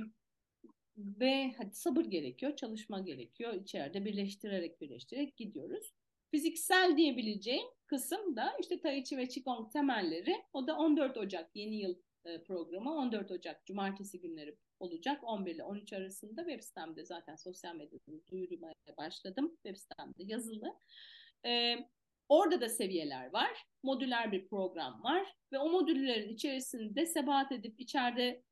ve hadi sabır gerekiyor, çalışma gerekiyor. İçeride birleştirerek birleştirerek gidiyoruz. Fiziksel diyebileceğim kısım da işte Tai Chi ve Qigong temelleri. O da 14 Ocak yeni yıl e, programı 14 Ocak Cumartesi günleri olacak 11 ile 13 arasında web sitemde zaten sosyal medyada duyurmaya başladım. Web sitemde yazılı. Ee, orada da seviyeler var. Modüler bir program var ve o modüllerin içerisinde sebat edip içeride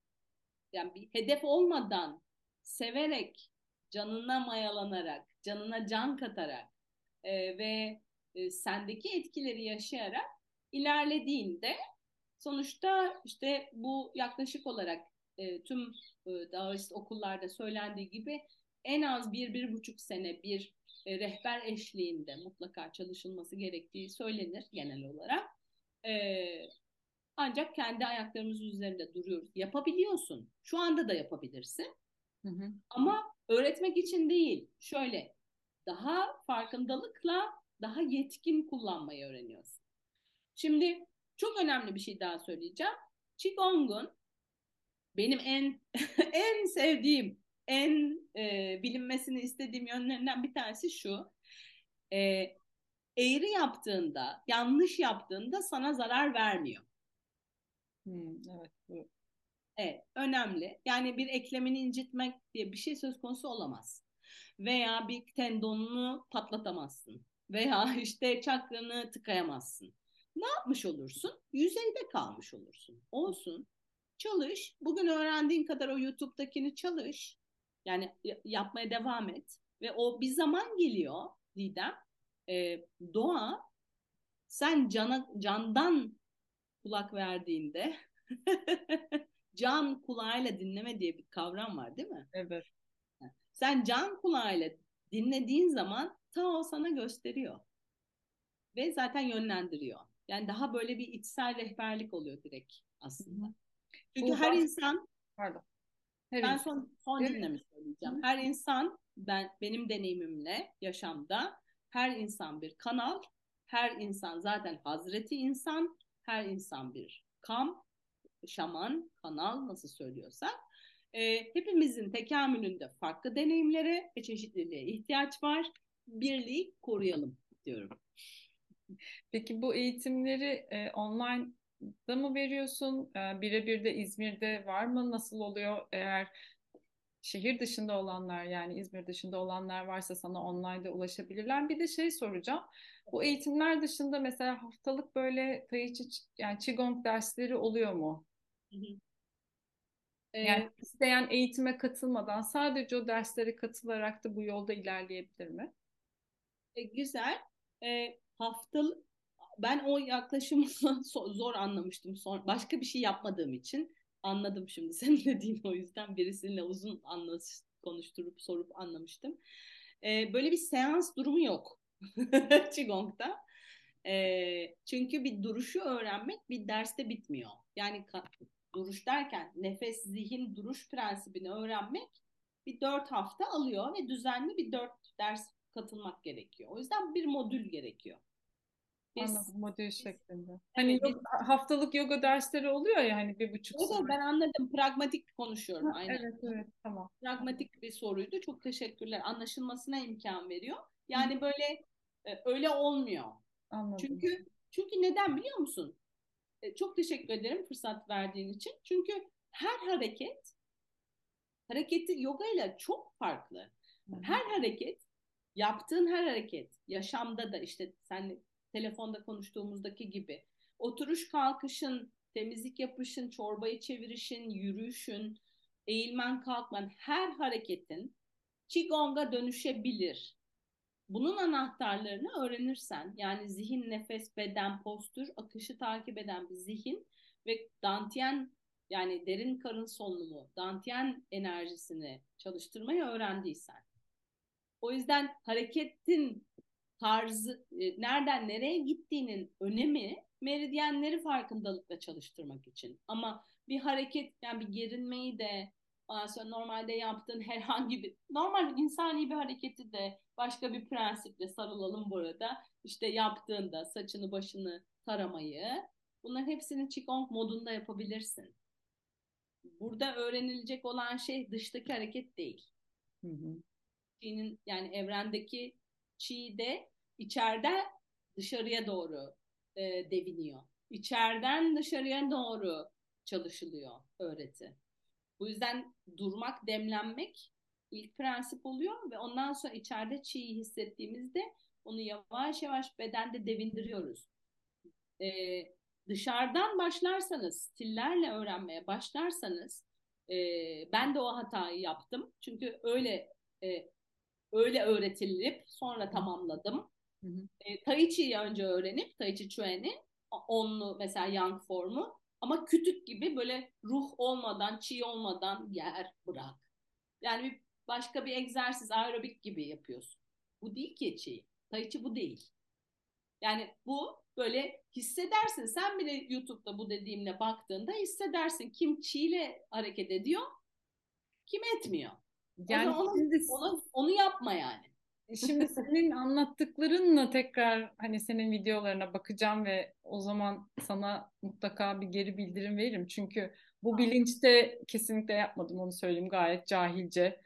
yani bir hedef olmadan severek, canına mayalanarak, canına can katarak e, ve e, sendeki etkileri yaşayarak ilerlediğinde sonuçta işte bu yaklaşık olarak e, tüm e, Daoist okullarda söylendiği gibi en az bir, bir buçuk sene bir e, rehber eşliğinde mutlaka çalışılması gerektiği söylenir genel olarak. E, ancak kendi ayaklarımızın üzerinde duruyoruz. Yapabiliyorsun. Şu anda da yapabilirsin. Hı hı. Ama öğretmek için değil. Şöyle daha farkındalıkla daha yetkin kullanmayı öğreniyorsun. Şimdi çok önemli bir şey daha söyleyeceğim. Qigong'un benim en en sevdiğim, en e, bilinmesini istediğim yönlerinden bir tanesi şu. E, eğri yaptığında, yanlış yaptığında sana zarar vermiyor. Hmm, evet, Evet, önemli. Yani bir eklemini incitmek diye bir şey söz konusu olamaz. Veya bir tendonunu patlatamazsın. Veya işte çakranı tıkayamazsın. Ne yapmış olursun? Yüzeyde kalmış olursun. Olsun. Çalış. Bugün öğrendiğin kadar o YouTube'dakini çalış. Yani yapmaya devam et. Ve o bir zaman geliyor Didem. E, doğa sen cana, candan kulak verdiğinde can kulağıyla dinleme diye bir kavram var değil mi? Evet. Sen can kulağıyla dinlediğin zaman ta o sana gösteriyor. Ve zaten yönlendiriyor. Yani daha böyle bir içsel rehberlik oluyor direkt aslında. Çünkü Bu her insan pardon. Her ben insan. son son evet. cümlemi söyleyeceğim. Hı. Her insan ben benim deneyimimle yaşamda her insan bir kanal, her insan zaten Hazreti insan, her insan bir kam, şaman, kanal nasıl söylüyorsak. E, hepimizin tekamülünde farklı deneyimlere ve çeşitliliğe ihtiyaç var. Birliği koruyalım diyorum. Peki bu eğitimleri e, online da mı veriyorsun? E, birebir de İzmir'de var mı? Nasıl oluyor? Eğer şehir dışında olanlar yani İzmir dışında olanlar varsa sana online'da ulaşabilirler. Bir de şey soracağım. Bu eğitimler dışında mesela haftalık böyle tai chi yani qigong dersleri oluyor mu? Hı hı. Yani ee, isteyen eğitime katılmadan sadece o derslere katılarak da bu yolda ilerleyebilir mi? E, güzel. E, haftalık ben o yaklaşımı zor anlamıştım. Son, başka bir şey yapmadığım için anladım şimdi senin dediğin o yüzden birisiyle uzun anlaş, konuşturup sorup anlamıştım. E, böyle bir seans durumu yok Qigong'da. E, çünkü bir duruşu öğrenmek bir derste bitmiyor. Yani duruş derken nefes, zihin, duruş prensibini öğrenmek bir dört hafta alıyor ve düzenli bir dört ders katılmak gerekiyor. O yüzden bir modül gerekiyor. Biz, Anladım modül biz, şeklinde. Hani evet, yok, haftalık yoga dersleri oluyor ya hani bir buçuk saat. Ben anladım. Pragmatik konuşuyorum. Ha, aynen. Evet evet tamam. Pragmatik bir soruydu. Çok teşekkürler. Anlaşılmasına imkan veriyor. Yani Hı. böyle e, öyle olmuyor. Anladım. Çünkü çünkü neden biliyor musun? E, çok teşekkür ederim fırsat verdiğin için. Çünkü her hareket hareketi yoga ile çok farklı. Her hareket yaptığın her hareket yaşamda da işte sen telefonda konuştuğumuzdaki gibi oturuş kalkışın, temizlik yapışın, çorbayı çevirişin, yürüyüşün, eğilmen kalkman her hareketin Qigong'a dönüşebilir. Bunun anahtarlarını öğrenirsen yani zihin, nefes, beden, postür, akışı takip eden bir zihin ve dantiyen yani derin karın solunumu, dantiyen enerjisini çalıştırmayı öğrendiysen. O yüzden hareketin tarzı, e, nereden nereye gittiğinin önemi meridyenleri farkındalıkla çalıştırmak için. Ama bir hareket, yani bir gerinmeyi de normalde yaptığın herhangi bir normal insani bir hareketi de başka bir prensiple sarılalım burada. İşte yaptığında saçını başını taramayı bunların hepsini Qigong modunda yapabilirsin. Burada öğrenilecek olan şey dıştaki hareket değil. Hı hı. Çi'nin yani evrendeki Çi de içeriden dışarıya doğru e, deviniyor. İçeriden dışarıya doğru çalışılıyor öğreti. Bu yüzden durmak, demlenmek ilk prensip oluyor ve ondan sonra içeride çiğ hissettiğimizde onu yavaş yavaş bedende devindiriyoruz. Ee, dışarıdan başlarsanız, stillerle öğrenmeye başlarsanız e, ben de o hatayı yaptım. Çünkü öyle e, öyle öğretilip sonra tamamladım. Hı hı. E, tai Chi'yi önce öğrenip Tai Chi Chuan'i onlu mesela Yang formu ama kütük gibi böyle ruh olmadan, çiğ olmadan yer bırak. Yani bir başka bir egzersiz, aerobik gibi yapıyorsun. Bu değil ki çiğ. Tai Chi bu değil. Yani bu böyle hissedersin. Sen bile YouTube'da bu dediğimle baktığında hissedersin. Kim çiğle hareket ediyor, kim etmiyor. Yani onu, şimdi... onu, onu yapma yani. Şimdi senin anlattıklarınla tekrar hani senin videolarına bakacağım ve o zaman sana mutlaka bir geri bildirim veririm. Çünkü bu bilinçte kesinlikle yapmadım onu söyleyeyim gayet cahilce.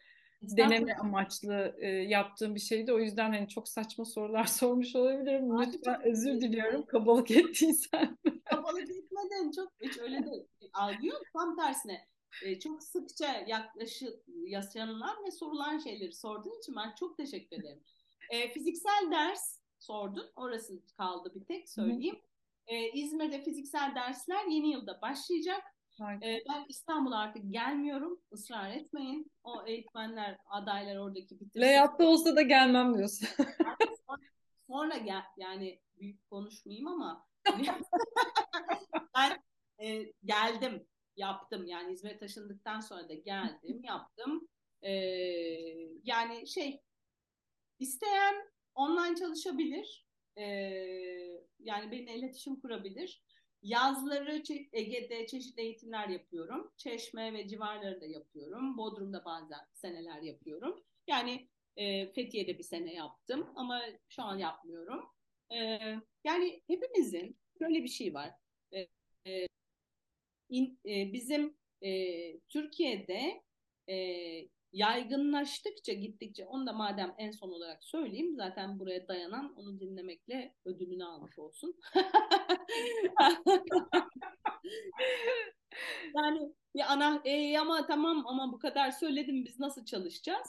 Deneme amaçlı e, yaptığım bir şeydi. O yüzden hani çok saçma sorular sormuş olabilirim. Lütfen özür diliyorum kabalık ettiysen. kabalık etmeden çok hiç öyle de algı yok. Tam tersine e, çok sıkça yaklaşıp yaşanılan ve sorulan şeyleri sorduğun için ben çok teşekkür ederim. E, fiziksel ders sordun. Orası kaldı bir tek söyleyeyim. E, İzmir'de fiziksel dersler yeni yılda başlayacak. E, ben İstanbul'a artık gelmiyorum. Israr etmeyin. O eğitmenler, adaylar oradaki bitirsin. Veyahut olsa da gelmem diyorsun. sonra, sonra gel, yani büyük konuşmayayım ama ben e, geldim yaptım. Yani İzmir'e taşındıktan sonra da geldim, yaptım. Ee, yani şey isteyen online çalışabilir. Ee, yani benimle iletişim kurabilir. Yazları Ege'de çeşitli eğitimler yapıyorum. Çeşme ve civarları da yapıyorum. Bodrum'da bazen seneler yapıyorum. Yani e, Fethiye'de bir sene yaptım ama şu an yapmıyorum. E, yani hepimizin böyle bir şey var. E, e, in, e, bizim e, Türkiye'de e, yaygınlaştıkça gittikçe onu da madem en son olarak söyleyeyim zaten buraya dayanan onu dinlemekle ödülünü almış olsun. yani bir ana e, ama tamam ama bu kadar söyledim biz nasıl çalışacağız?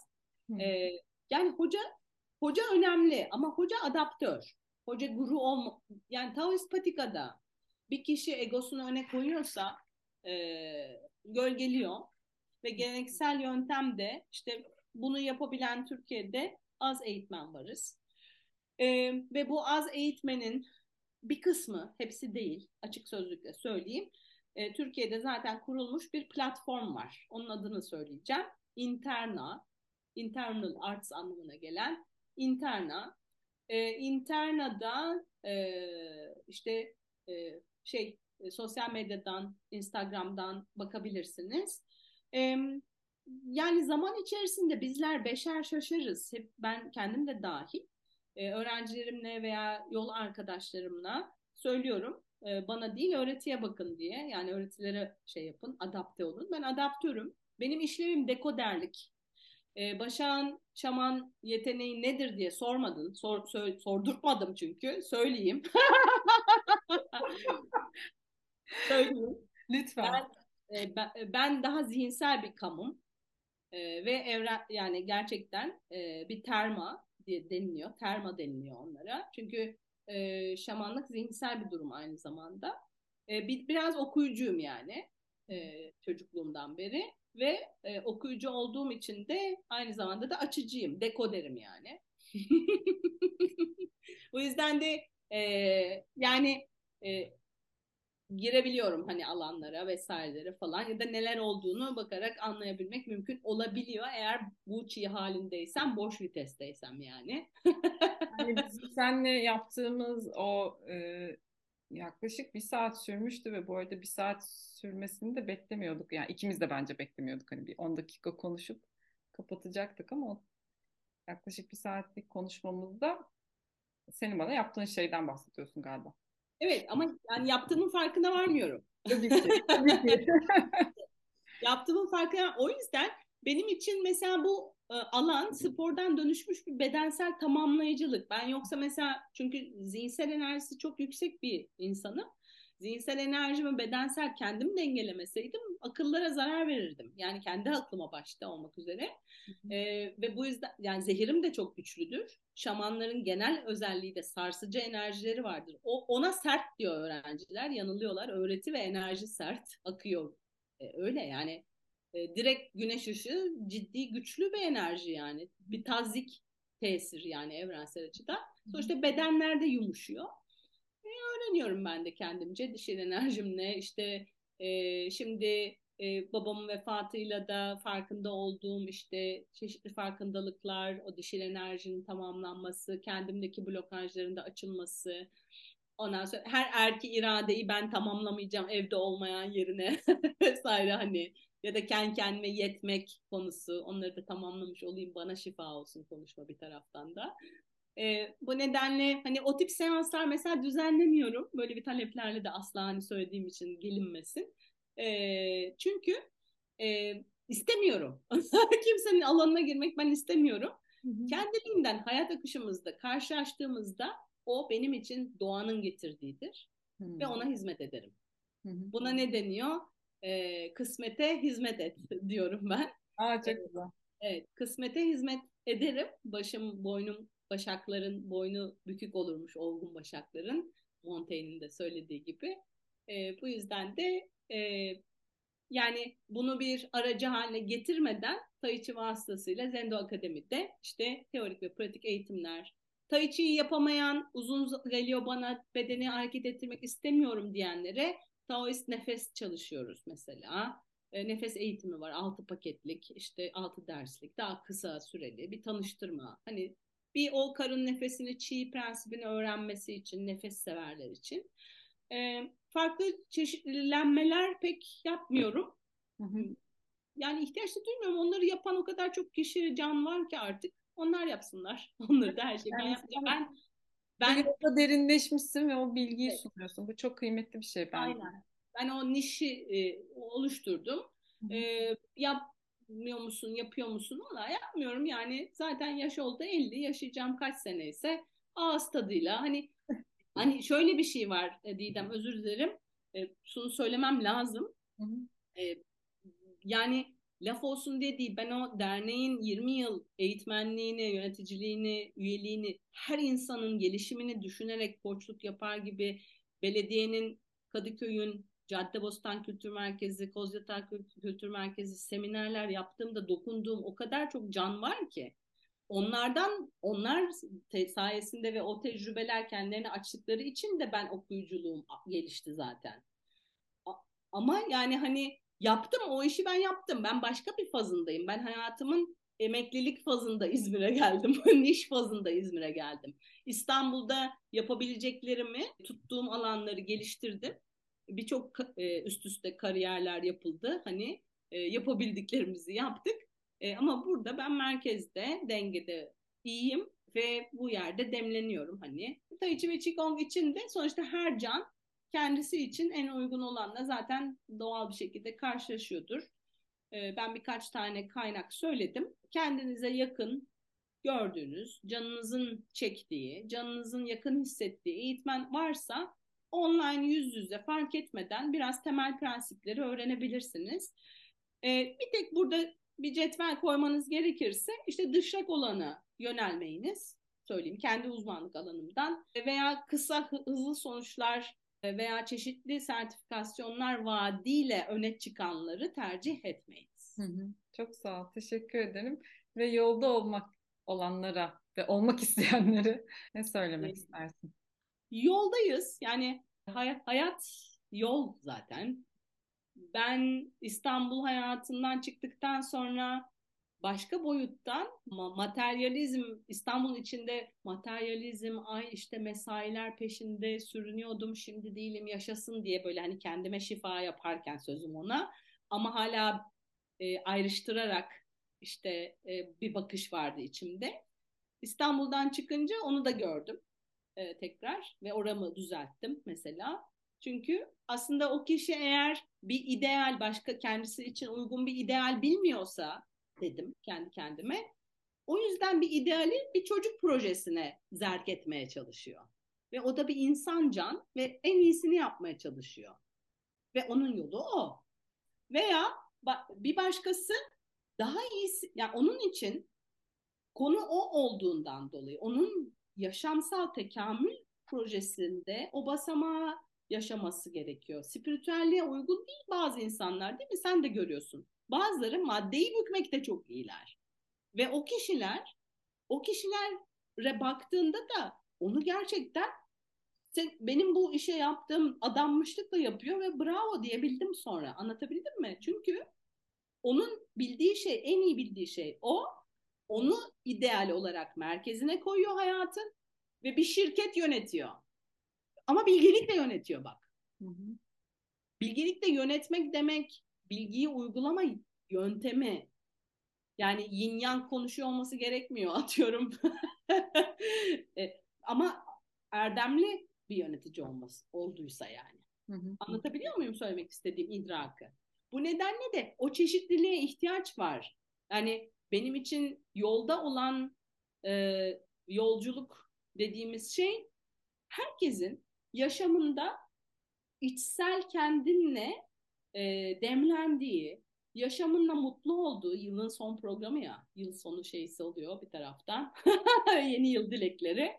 E, yani hoca hoca önemli ama hoca adaptör. Hoca guru olma yani Taoist patikada bir kişi egosunu öne koyuyorsa e, gölgeliyor ve geleneksel yöntemde işte bunu yapabilen Türkiye'de az eğitmen varız. E, ve bu az eğitmenin bir kısmı, hepsi değil açık sözlükle söyleyeyim. E, Türkiye'de zaten kurulmuş bir platform var. Onun adını söyleyeceğim. Interna, Internal Arts anlamına gelen Interna. E, Interna'da e, işte e, şey e, sosyal medyadan, Instagram'dan bakabilirsiniz. E, yani zaman içerisinde bizler beşer şaşarız. Hep ben kendim de dahil. E, öğrencilerimle veya yol arkadaşlarımla söylüyorum. E, bana değil öğretiye bakın diye. Yani öğretilere şey yapın, adapte olun. Ben adaptörüm. Benim işlevim dekoderlik. E, Başak'ın şaman yeteneği nedir diye sormadın. Sor, sor, sordurtmadım çünkü. Söyleyeyim. söyleyeyim. Lütfen. Ben, e, ben, ben daha zihinsel bir kamum e, ve evren yani gerçekten e, bir terma diye deniliyor. Terma deniliyor onlara. Çünkü e, şamanlık zihinsel bir durum aynı zamanda. E, bir, biraz okuyucuyum yani e, çocukluğumdan beri ve e, okuyucu olduğum için de aynı zamanda da açıcıyım, dekoderim yani. o yüzden de e, yani e, girebiliyorum hani alanlara vesairelere falan ya da neler olduğunu bakarak anlayabilmek mümkün olabiliyor eğer bu çiğ halindeysem boş vitesteysem yani. yani bizim seninle yaptığımız o e, yaklaşık bir saat sürmüştü ve bu arada bir saat sürmesini de beklemiyorduk. Yani ikimiz de bence beklemiyorduk. Hani bir 10 dakika konuşup kapatacaktık ama yaklaşık bir saatlik konuşmamızda senin bana yaptığın şeyden bahsediyorsun galiba. Evet ama yani yaptığımın farkına varmıyorum. Tabii ki. Tabii ki. yaptığımın farkına o yüzden benim için mesela bu e, alan spordan dönüşmüş bir bedensel tamamlayıcılık. Ben yoksa mesela çünkü zihinsel enerjisi çok yüksek bir insanım. Zihinsel enerjimi bedensel kendim dengelemeseydim akıllara zarar verirdim. Yani kendi aklıma başta olmak üzere. E, ve bu yüzden yani zehirim de çok güçlüdür. Şamanların genel özelliği de sarsıcı enerjileri vardır. O ona sert diyor öğrenciler. Yanılıyorlar. Öğreti ve enerji sert akıyor. E, öyle yani e, direkt güneş ışığı ciddi güçlü bir enerji yani. Bir tazik tesir yani evrensel açıdan. Sonuçta bedenlerde yumuşuyor. E, öğreniyorum ben de kendimce. Dişil enerjimle işte e, şimdi e, babamın vefatıyla da farkında olduğum işte çeşitli farkındalıklar, o dişil enerjinin tamamlanması, kendimdeki blokajların da açılması, ondan sonra her erki iradeyi ben tamamlamayacağım evde olmayan yerine vesaire hani ya da kendi kendime yetmek konusu. Onları da tamamlamış olayım bana şifa olsun konuşma bir taraftan da. E, bu nedenle hani o tip seanslar mesela düzenlemiyorum. Böyle bir taleplerle de asla hani söylediğim için gelinmesin. E, çünkü e, istemiyorum. Kimsenin alanına girmek ben istemiyorum. Hı hı. Kendiliğinden hayat akışımızda karşılaştığımızda o benim için doğanın getirdiğidir. Hı. Ve ona hizmet ederim. Hı hı. Buna ne deniyor? e, kısmete hizmet et diyorum ben. Aa çok güzel. Evet, kısmete hizmet ederim. Başım, boynum, başakların boynu bükük olurmuş olgun başakların. Montaigne'in de söylediği gibi. E, bu yüzden de e, yani bunu bir aracı haline getirmeden Tai Chi vasıtasıyla Zendo Akademi'de işte teorik ve pratik eğitimler, Tai Chi'yi yapamayan, uzun geliyor bana bedeni hareket ettirmek istemiyorum diyenlere Taoist nefes çalışıyoruz mesela. E, nefes eğitimi var. Altı paketlik, işte altı derslik, daha kısa süreli bir tanıştırma. Hani bir o karın nefesini, çiğ prensibini öğrenmesi için, nefes severler için. E, farklı çeşitlenmeler pek yapmıyorum. Hı hı. Yani ihtiyaç da duymuyorum. Onları yapan o kadar çok kişi, can var ki artık. Onlar yapsınlar. Onları da her şeyi ben yapacağım. Ben ben orada derinleşmişsin ve o bilgiyi evet. sunuyorsun. Bu çok kıymetli bir şey bence. Aynen. Ben o nişi e, oluşturdum. E, yapmıyor musun, yapıyor musun? Valla yapmıyorum yani. Zaten yaş oldu 50, yaşayacağım kaç sene ise ağız tadıyla. Hani hani şöyle bir şey var e, Didem, özür dilerim. E, şunu söylemem lazım. E, yani laf olsun diye değil. Ben o derneğin 20 yıl eğitmenliğini, yöneticiliğini, üyeliğini, her insanın gelişimini düşünerek koçluk yapar gibi belediyenin, Kadıköy'ün, Caddebostan Kültür Merkezi, Kozyatağı Kültür Merkezi seminerler yaptığımda dokunduğum o kadar çok can var ki onlardan onlar sayesinde ve o tecrübeler kendilerini açtıkları için de ben okuyuculuğum gelişti zaten. Ama yani hani yaptım o işi ben yaptım. Ben başka bir fazındayım. Ben hayatımın emeklilik fazında İzmir'e geldim. Niş fazında İzmir'e geldim. İstanbul'da yapabileceklerimi, tuttuğum alanları geliştirdim. Birçok e, üst üste kariyerler yapıldı. Hani e, yapabildiklerimizi yaptık. E, ama burada ben merkezde, dengede iyiyim ve bu yerde demleniyorum hani. Tai Chi ve Qigong için de sonuçta her can kendisi için en uygun olanla zaten doğal bir şekilde karşılaşıyordur. Ee, ben birkaç tane kaynak söyledim. Kendinize yakın gördüğünüz, canınızın çektiği, canınızın yakın hissettiği eğitmen varsa online yüz yüze fark etmeden biraz temel prensipleri öğrenebilirsiniz. Ee, bir tek burada bir cetvel koymanız gerekirse işte dışak olana yönelmeyiniz söyleyeyim kendi uzmanlık alanımdan veya kısa hızlı sonuçlar veya çeşitli sertifikasyonlar vaadiyle öne çıkanları tercih etmeyiniz. Hı hı. Çok sağ ol. Teşekkür ederim. Ve yolda olmak olanlara ve olmak isteyenlere ne söylemek evet. istersin? Yoldayız. Yani hayat, hayat yol zaten. Ben İstanbul hayatından çıktıktan sonra başka boyuttan materyalizm İstanbul içinde materyalizm ay işte mesailer peşinde sürünüyordum şimdi değilim yaşasın diye böyle hani kendime şifa yaparken sözüm ona ama hala e, ayrıştırarak işte e, bir bakış vardı içimde. İstanbul'dan çıkınca onu da gördüm e, tekrar ve oramı düzelttim mesela. Çünkü aslında o kişi eğer bir ideal başka kendisi için uygun bir ideal bilmiyorsa dedim kendi kendime. O yüzden bir ideali bir çocuk projesine zerk etmeye çalışıyor. Ve o da bir insan can ve en iyisini yapmaya çalışıyor. Ve onun yolu o. Veya bir başkası daha iyisi, yani onun için konu o olduğundan dolayı, onun yaşamsal tekamül projesinde o basamağı yaşaması gerekiyor. Spiritüelliğe uygun değil bazı insanlar değil mi? Sen de görüyorsun. Bazıları maddeyi bükmekte çok iyiler. Ve o kişiler, o kişilere baktığında da onu gerçekten benim bu işe yaptığım adanmışlıkla yapıyor ve bravo diyebildim sonra. Anlatabildim mi? Çünkü onun bildiği şey, en iyi bildiği şey o. Onu ideal olarak merkezine koyuyor hayatın ve bir şirket yönetiyor. Ama bilgelikle yönetiyor bak. Hı hı. Bilgelikle yönetmek demek bilgiyi uygulama yöntemi. Yani yin yang konuşuyor olması gerekmiyor atıyorum. e, ama erdemli bir yönetici olması olduysa yani. Hı hı. Anlatabiliyor muyum söylemek istediğim idrakı? Bu nedenle de o çeşitliliğe ihtiyaç var. Yani benim için yolda olan e, yolculuk dediğimiz şey herkesin yaşamında içsel kendinle e, demlendiği, yaşamınla mutlu olduğu yılın son programı ya, yıl sonu şeysi oluyor bir taraftan. Yeni yıl dilekleri.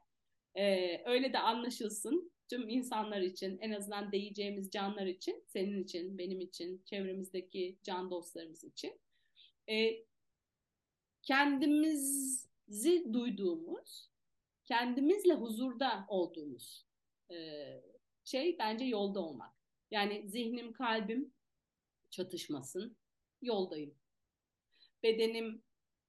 E, öyle de anlaşılsın tüm insanlar için, en azından değeceğimiz canlar için, senin için, benim için, çevremizdeki can dostlarımız için. E, kendimizi duyduğumuz, kendimizle huzurda olduğumuz e, şey bence yolda olmak. Yani zihnim, kalbim çatışmasın, yoldayım. Bedenim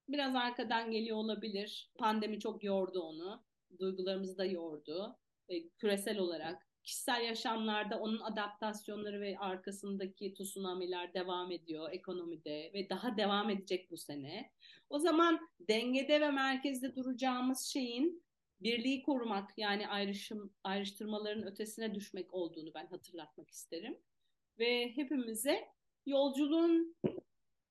biraz arkadan geliyor olabilir. Pandemi çok yordu onu. Duygularımızı da yordu. E, küresel olarak. Kişisel yaşamlarda onun adaptasyonları ve arkasındaki tsunamiler devam ediyor ekonomide ve daha devam edecek bu sene. O zaman dengede ve merkezde duracağımız şeyin birliği korumak yani ayrışım ayrıştırmaların ötesine düşmek olduğunu ben hatırlatmak isterim. Ve hepimize yolculuğun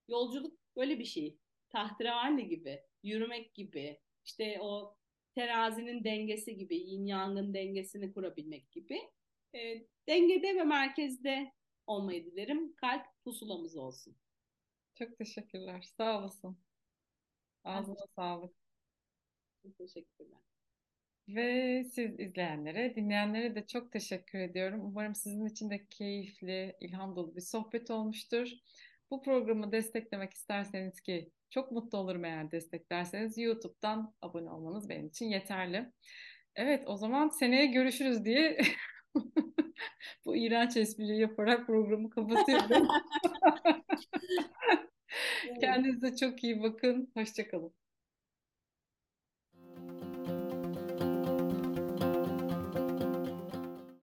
yolculuk böyle bir şey. Tahterevalli gibi, yürümek gibi, işte o terazinin dengesi gibi, yin yangın dengesini kurabilmek gibi. E, dengede ve merkezde olmayı dilerim. Kalp pusulamız olsun. Çok teşekkürler. Sağ olasın. Ağzına sağlık. Çok teşekkürler. Ve siz izleyenlere, dinleyenlere de çok teşekkür ediyorum. Umarım sizin için de keyifli, ilham dolu bir sohbet olmuştur. Bu programı desteklemek isterseniz ki çok mutlu olurum eğer desteklerseniz YouTube'dan abone olmanız benim için yeterli. Evet o zaman seneye görüşürüz diye bu iğrenç espriyi yaparak programı kapatıyorum. Kendinize çok iyi bakın. Hoşçakalın.